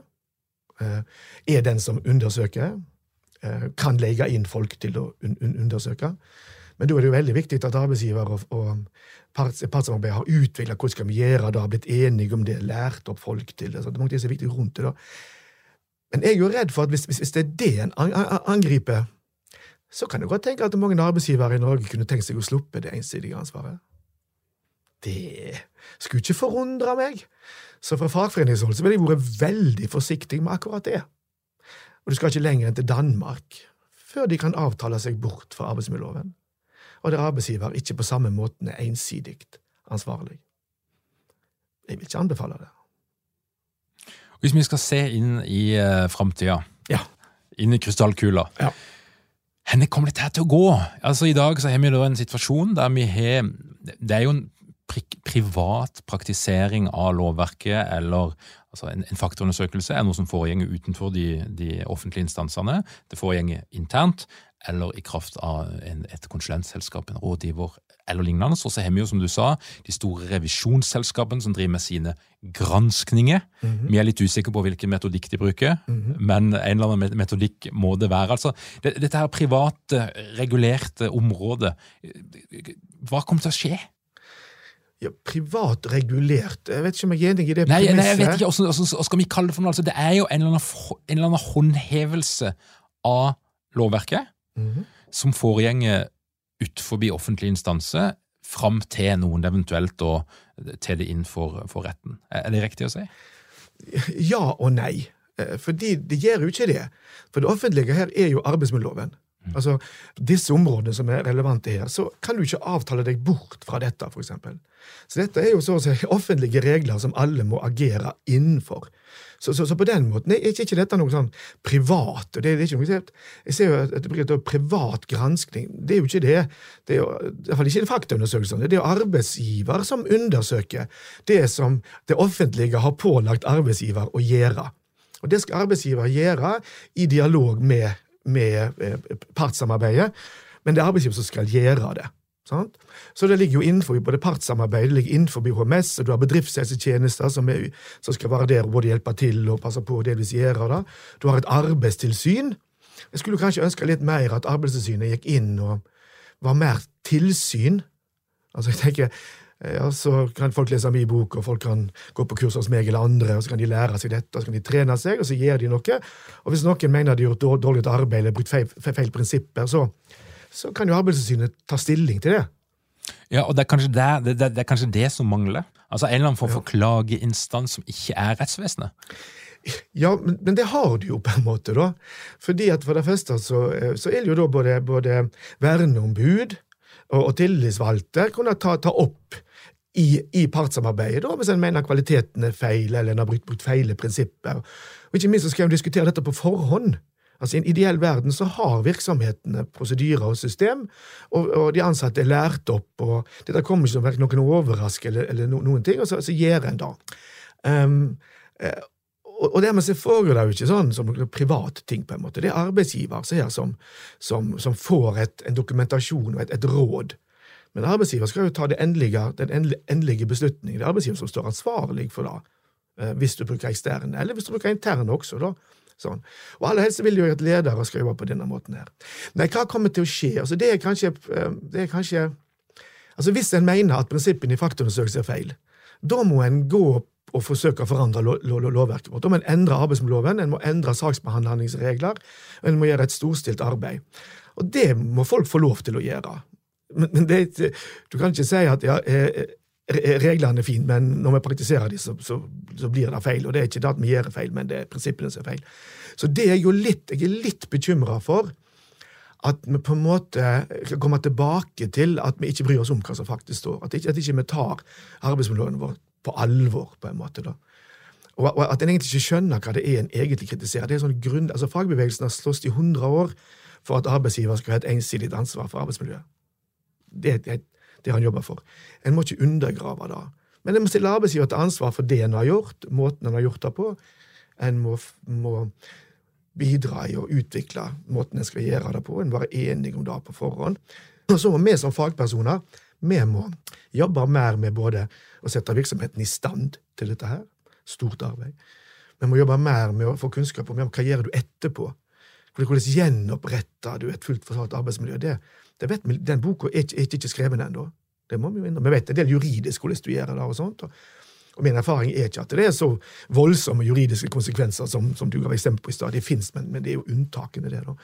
eh, er den som undersøker, kan legge inn folk til å un undersøke. Men da er det jo veldig viktig at arbeidsgiver og, og partssamarbeid har utvikla hvordan skal vi gjøre det, har blitt enige om det, lært opp folk til det. Så det er mange ting som er viktig rundt det. da. Men jeg er jo redd for at hvis, hvis det er det en angriper, så kan jeg godt tenke at mange arbeidsgivere i Norge kunne tenkt seg å sluppe det ensidige ansvaret. Det skulle ikke forundre meg. Så fra fagforeningshold så ville jeg vært veldig forsiktig med akkurat det. Og du skal ikke lenger enn til Danmark før de kan avtale seg bort fra arbeidsmiljøloven og der arbeidsgiver ikke på samme måten er ensidig ansvarlig. Jeg vil ikke anbefale det. Hvis vi skal se inn i uh, framtida, ja. inn i krystallkula ja. Henne kommer dette til å gå? Altså I dag så har vi da en situasjon der vi har Det er jo en privat praktisering av lovverket eller altså en, en faktaundersøkelse er noe som foregår utenfor de, de offentlige instansene. Det foregår internt eller i kraft av en, et konsulentselskap, en rådgiver eller lignende. Så har vi jo, som du sa, de store revisjonsselskapene som driver med sine granskninger. Mm -hmm. Vi er litt usikre på hvilken metodikk de bruker, mm -hmm. men en eller annen metodikk må det være. Altså, det, dette her private, regulerte området, hva kommer til å skje? Ja, privat regulert Jeg vet ikke om jeg er enig i det nei, Nei, jeg vet ikke, Hva skal vi kalle det for noe? Altså, det er jo en eller, annen, en eller annen håndhevelse av lovverket -hmm. som foregjenger utenfor offentlige instanser fram til noen eventuelt da til det inn for, for, retten. Er det riktig å si? Ja og nei. Eh, fordi det gjør jo ikke det. For det offentlige her er jo arbeidsmiljøloven. Mm. Altså, Disse områdene som er relevante her, så kan du ikke avtale deg bort fra dette, f.eks. Så dette er jo så å si (laughs) offentlige regler som alle må agere innenfor. Så, så, så, på den måten er ikke, ikke dette noe sånn privat. Det, det er ikke noe, jeg ser jo at det blir privat granskning. Det er jo ikke det. Det er jo i hvert fall ikke faktaundersøkelsene. Det er jo arbeidsgiver som undersøker det som det offentlige har pålagt arbeidsgiver å gjøre. Og det skal arbeidsgiver gjøre i dialog med, med eh, partssamarbeidet, men det er arbeidsgiver som skal gjøre det. Sant? Så det ligger jo innenfor både partssamarbeid, det ligger innenfor HMS, og du har bedriftshelsetjenester som, er, som, skal være der og både hjelpe til og passe på og delvis gjøre det. Du har et arbeidstilsyn. Jeg skulle kanskje ønske litt mer at Arbeidstilsynet gikk inn og var mer tilsyn. Altså, jeg tenker, ja, Så kan folk lese min bok, og folk kan gå på kurs hos meg eller andre, og så kan de lære seg dette, og så kan de trene seg, og så gjør de noe. Og hvis noen mener de har gjort dårlig arbeid eller brukt feil, feil prinsipper, så så kan jo Arbeidstilsynet ta stilling til det. Ja, og det er kanskje det, det, det, det, er kanskje det som mangler? Altså En eller annen form for ja. klageinstans som ikke er rettsvesenet? Ja, men, men, det har du jo på en måte, da. Fordi at For det første så, så er det jo da både, både verneombud og, og tillitsvalgte kunne ta, ta opp i, i, partssamarbeidet, da, hvis en mener kvaliteten er feil, eller en har brukt, brukt feile prinsipper. Og Ikke minst så skal en diskutere dette på forhånd. Altså I en ideell verden så har virksomhetene prosedyrer og system, og, og de ansatte er lært opp, og dette kommer ikke som noen overraskelse eller, eller no, noen ting, og så, så gjør en det. Um, og, og dermed så foregår det jo ikke sånn som privat ting, på en måte. Det er arbeidsgiver som, som, som får et, en dokumentasjon og et, et, råd. Men arbeidsgiver skal jo ta endelige, den endelige beslutningen. Det er arbeidsgiver som står ansvarlig for det, eh, hvis du bruker eksterne, eller hvis du bruker interne også. da Sånn. Og aller helst vil jo at ledere skal jobbe på denne måten her. Nei, hva kommer til å skje? Altså, det er kanskje, eh, det er kanskje Altså, Hvis en mener at prinsippene i faktaundersøkelse er feil, da må en gå og forsøke å forandre lo lo lovverket vårt. Da må en endre arbeidsmiljøloven, en må endre saksbehandlingsregler, og en må gjøre et storstilt arbeid. Og det må folk få lov til å gjøre. Men, men det, du kan ikke si at ja, eh, reglene er fine, men når vi praktiserer dem, så, så, så, blir det feil. Og det er ikke det at vi gjør feil, men det er prinsippene som er feil. Så det er jo litt, jeg er litt bekymra for at vi på en måte skal komme tilbake til at vi ikke bryr oss om hva som faktisk står. At ikke, at ikke vi tar arbeidsmiljøene våre på alvor, på en måte. da. Og, og at en egentlig ikke skjønner hva det er en egentlig kritiserer. Det er sånn grunn, altså Fagbevegelsen har slåss i 100 år for at arbeidsgiver skal ha et ensidig ansvar for arbeidsmiljøet. Det, det, det han jobber for. En må ikke undergrave det. Men en må stille arbeidsgiver til ansvar for det en har gjort, måten en har gjort det på. En må, må bidra i å utvikle måten en skal gjøre det på. En må være enig om det på forhånd. Og så må vi som fagpersoner vi må jobbe mer med både å sette virksomheten i stand til dette her, stort arbeid. Vi må jobbe mer med å få kunnskap om hva gjør du etterpå. Hvordan gjenoppretter du et fullt forsvart arbeidsmiljø? Det, det vet vi, Den boka er, er ikke skrevet ennå. Det må Vi jo Vi vet en del juridisk hvordan du gjør det. og sånt, og og min erfaring er ikke at det er så voldsomme juridiske konsekvenser som, som du ga eksempel på i stad. Det fins, men, men, det er jo unntakene, det. da.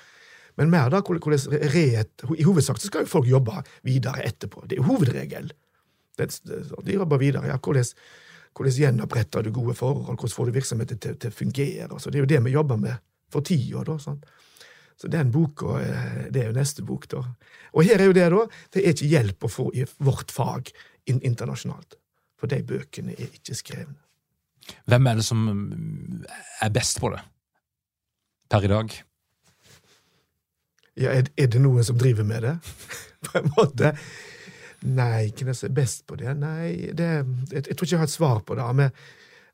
Men mer da, hvordan rett, I hovedsak så skal jo folk jobbe videre etterpå. Det er jo hovedregel. Det, de jobber videre. ja, hvordan, hvordan gjenoppretter du gode forhold? Hvordan får du virksomheten til å fungere? Så det er jo det vi jobber med for tida. Så den boka, eh, det er jo neste bok, da. Og her er jo det, da. Det er ikke hjelp å få i vårt fag internasjonalt. For de bøkene er ikke skrevne. Hvem er det som er best på det per i dag? Ja, er, er det noen som driver med det? (laughs) på en måte. Nei, hvem er best på det? Nei, det, jeg, jeg, tror ikke jeg har et svar på det. Men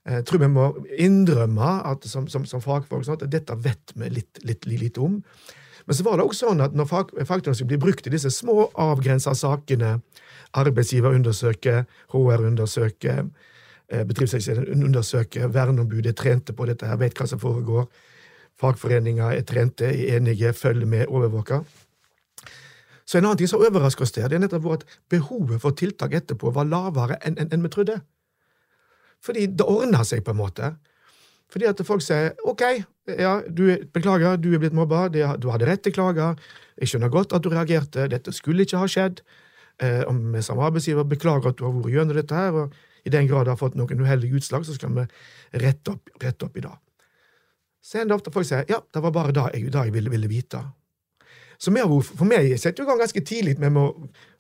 jeg tror vi må innrømme at som, som, som fagfolk sånn, at dette vet vi litt, litt, litt, om. Men så var det også sånn at når fag, skulle bli brukt i disse små, avgrensa sakene Arbeidsgiver undersøker, HR undersøker, eh, undersøker, verneombudet er trente på dette, her, vet hva som foregår, fagforeninger er trente, er enige, følger med, overvåker. Så en annen ting som overrasker oss der, det er nettopp at behovet for tiltak etterpå var lavere enn en, en vi trodde. Fordi det ordner seg, på en måte. Fordi at folk sier ok, ja, du, beklager, du er blitt mobba, du hadde rett til klage. jeg skjønner godt at du reagerte, dette skulle ikke ha skjedd, eh, om vi som arbeidsgiver beklager at du har vært gjennom dette, her, og i den grad det har fått noen uheldige utslag, så skal vi rette opp, rette opp i det. Så er det ofte folk sier ja, det var bare det jeg, jeg ville, ville, vite. Så for meg setter jo i gang ganske tidlig med å,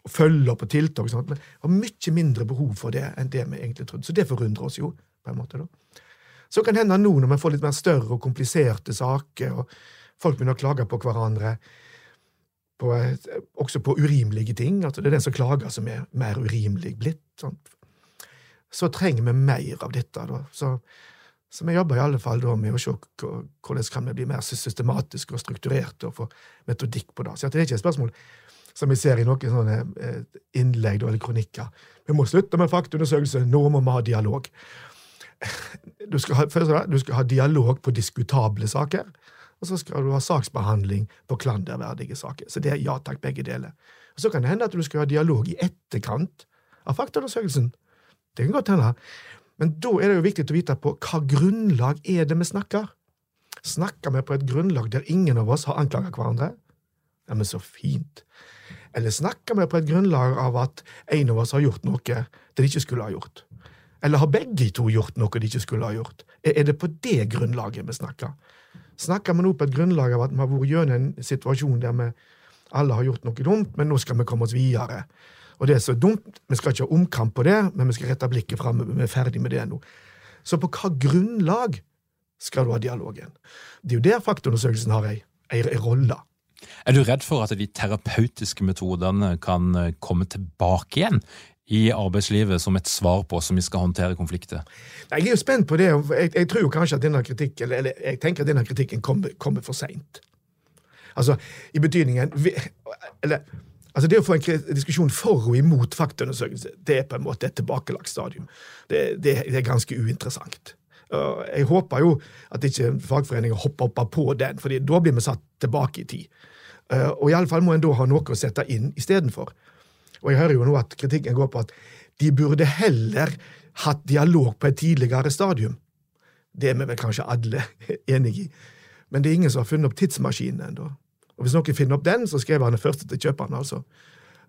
følge opp på tiltak, sånt, men har mye mindre behov for det enn det vi egentlig trodde. Så det forundrer oss jo, på en måte. da. Så kan det hende nå, når vi får litt mer større og kompliserte saker, og folk begynner å klage på hverandre, på, også på urimelige ting. at Det er den som klager, som er mer urimelig blitt. Sånn. Så trenger vi mer av dette. Da. Så, så vi jobber i alle fall da med å se hvordan kan bli mer systematiske og strukturerte og få metodikk på det. Så det er ikke et spørsmål som vi ser i noen sånne eh, innlegg eller kronikker. Vi må slutte med faktaundersøkelse, nå må vi ha dialog. Du skal ha, du skal ha dialog på diskutable saker og så skal du ha saksbehandling på klanderverdige saker. Så det er ja takk, begge deler. Og Så kan det hende at du skal ha dialog i etterkant av faktaundersøkelsen. Det kan godt hende. Men da er det jo viktig å vite på hva grunnlag er det vi snakker. Snakker vi på et grunnlag der ingen av oss har anklaget hverandre? Ja, men så fint. Eller snakker vi på et grunnlag av at en av oss har gjort noe det de ikke skulle ha gjort? Eller har begge to gjort noe de ikke skulle ha gjort? Er det på det grunnlaget vi snakker? snakker vi nå på et grunnlag av at vi har vært gjennom en situasjon der vi alle har gjort noe dumt, men nå skal vi komme oss videre. Og det er så dumt, vi skal ikke ha omkamp på det, men vi skal rette blikket framover. Vi er ferdig med det nå. Så på hva grunnlag skal du ha dialogen? Det er jo der faktaundersøkelsen har ei, ei, ei rolle. Er du redd for at de terapeutiske metodene kan komme tilbake igjen i arbeidslivet som et svar på hvordan vi skal håndtere konflikter? Jeg er jo spent på det. Jeg, jeg tror kanskje at denne kritikken, eller, eller jeg tenker at denne kritikken kommer, kommer for seint. Altså, i betydningen eller, altså Det å få en diskusjon for og imot faktaundersøkelse, det er på en måte et tilbakelagt stadium. Det, det, det er ganske uinteressant. Jeg håper jo at ikke fagforeninger hopper opp på den, for da blir vi satt tilbake i tid. Uh, og iallfall må en da ha noe å sette inn istedenfor. Og jeg hører jo nå at kritikken går på at de burde heller hatt dialog på et tidligere stadium. Det er vi vel kanskje alle (laughs) enig i. Men det er ingen som har funnet opp tidsmaskinen ennå. Og hvis noen finner opp den, så skriver han den første til kjøperen, altså.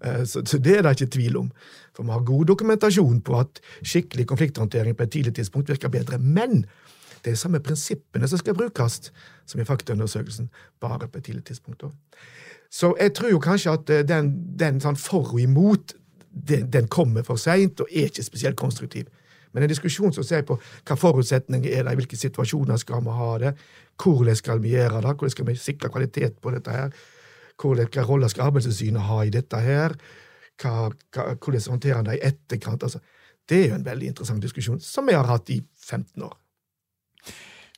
Eh, så, så, det er det ikke tvil om. For vi har god dokumentasjon på at skikkelig konflikthåndtering på et tidlig tidspunkt virker bedre. Men det er samme prinsippene som skal brukes som i faktaundersøkelsen, bare på et tidlig tidspunkt. Så jeg tror jo kanskje at eh, den, den sånn for og imot, den, den kommer for seint og er ikke spesielt konstruktiv. Men en diskusjon som ser på hva forutsetninger er det, i hvilke situasjoner skal vi ha det, hvordan skal vi gjøre det, hvordan skal vi sikre kvalitet på dette her, hvilken rolle skal Arbeidstilsynet ha i dette her, hva, hva, hvordan håndterer det i etterkant. Altså, det er jo en veldig interessant diskusjon, som vi har hatt i 15 år.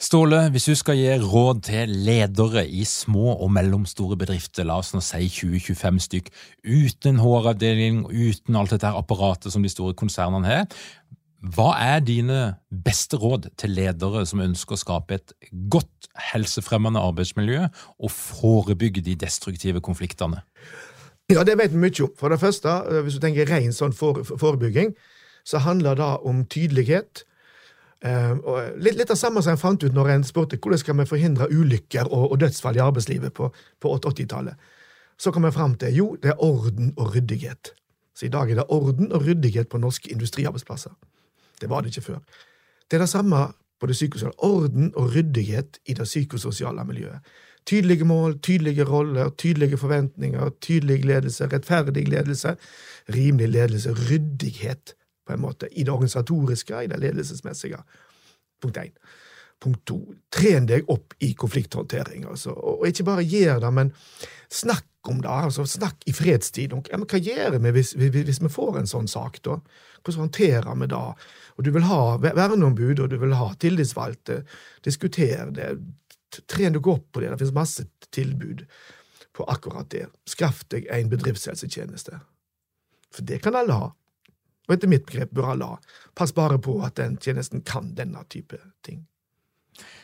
Ståle, hvis du skal gi råd til ledere i små og mellomstore bedrifter, la oss nå si 20-25 stykk, uten HR-avdeling, uten alt dette apparatet som de store konsernene har, hva er dine beste råd til ledere som ønsker å skape et godt helsefremmende arbeidsmiljø og forebygge de destruktive konfliktene? Ja, Det vet vi mye om. For det første, eh, hvis du tenker ren sånn forebygging, så handler det om tydelighet. Uh, litt, litt, av samme som en fant ut når en spurte hvordan skal vi forhindre ulykker og, og dødsfall i arbeidslivet på, på 80-tallet. Så kom jeg fram til jo, det er orden og ryddighet. Så i dag er det orden og ryddighet på norske industriarbeidsplasser. Det var det ikke før. Det er det samme på det psykososiale. Orden og ryddighet i det psykososiale miljøet. Tydelige mål, tydelige roller, tydelige forventninger, tydelig ledelse, rettferdig ledelse, rimelig ledelse, ryddighet, på en måte, i det organisatoriske, i det ledelsesmessige. Punkt én. Punkt to, tren deg opp i konflikthåndtering. Altså. Og, ikke bare gjør det, men snakk om det. altså Snakk i fredstid. Ja, men hva gjør vi hvis, hvis, vi får en sånn sak? da? Hvordan håndterer vi det? Og Du vil ha verneombud, og du vil ha tillitsvalgte. Diskuter det. Tren deg opp på det. Det finnes masse tilbud på akkurat det. Skaff deg en bedriftshelsetjeneste. For det kan alle ha. Og etter mitt begrep bør alle ha. Pass bare på at den tjenesten kan denne type ting.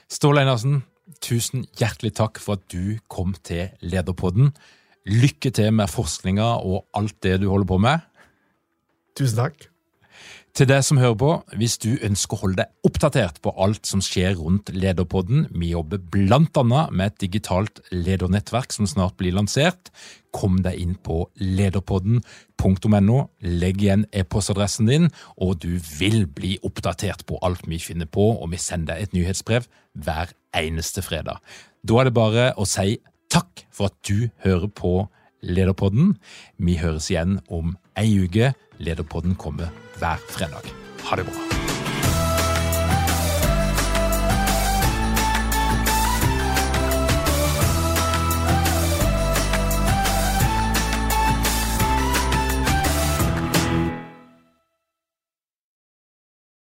Ståle Einarsen, tusen hjertelig takk for at du kom til Lederpodden. Lykke til med forskninga og alt det du holder på med. Tusen takk. Til deg som hører på, hvis du ønsker å holde deg oppdatert på alt som skjer rundt Lederpodden, vi jobber blant annet med et digitalt ledernettverk som snart blir lansert. Kom deg inn på lederpodden.no, legg igjen e-postadressen din, og du vil bli oppdatert på alt vi finner på, og vi sender deg et nyhetsbrev hver eneste fredag. Da er det bare å si takk for at du hører på Lederpodden. Vi høres igjen om ei uke. Lederpodden kommer hver fredag. Ha det bra.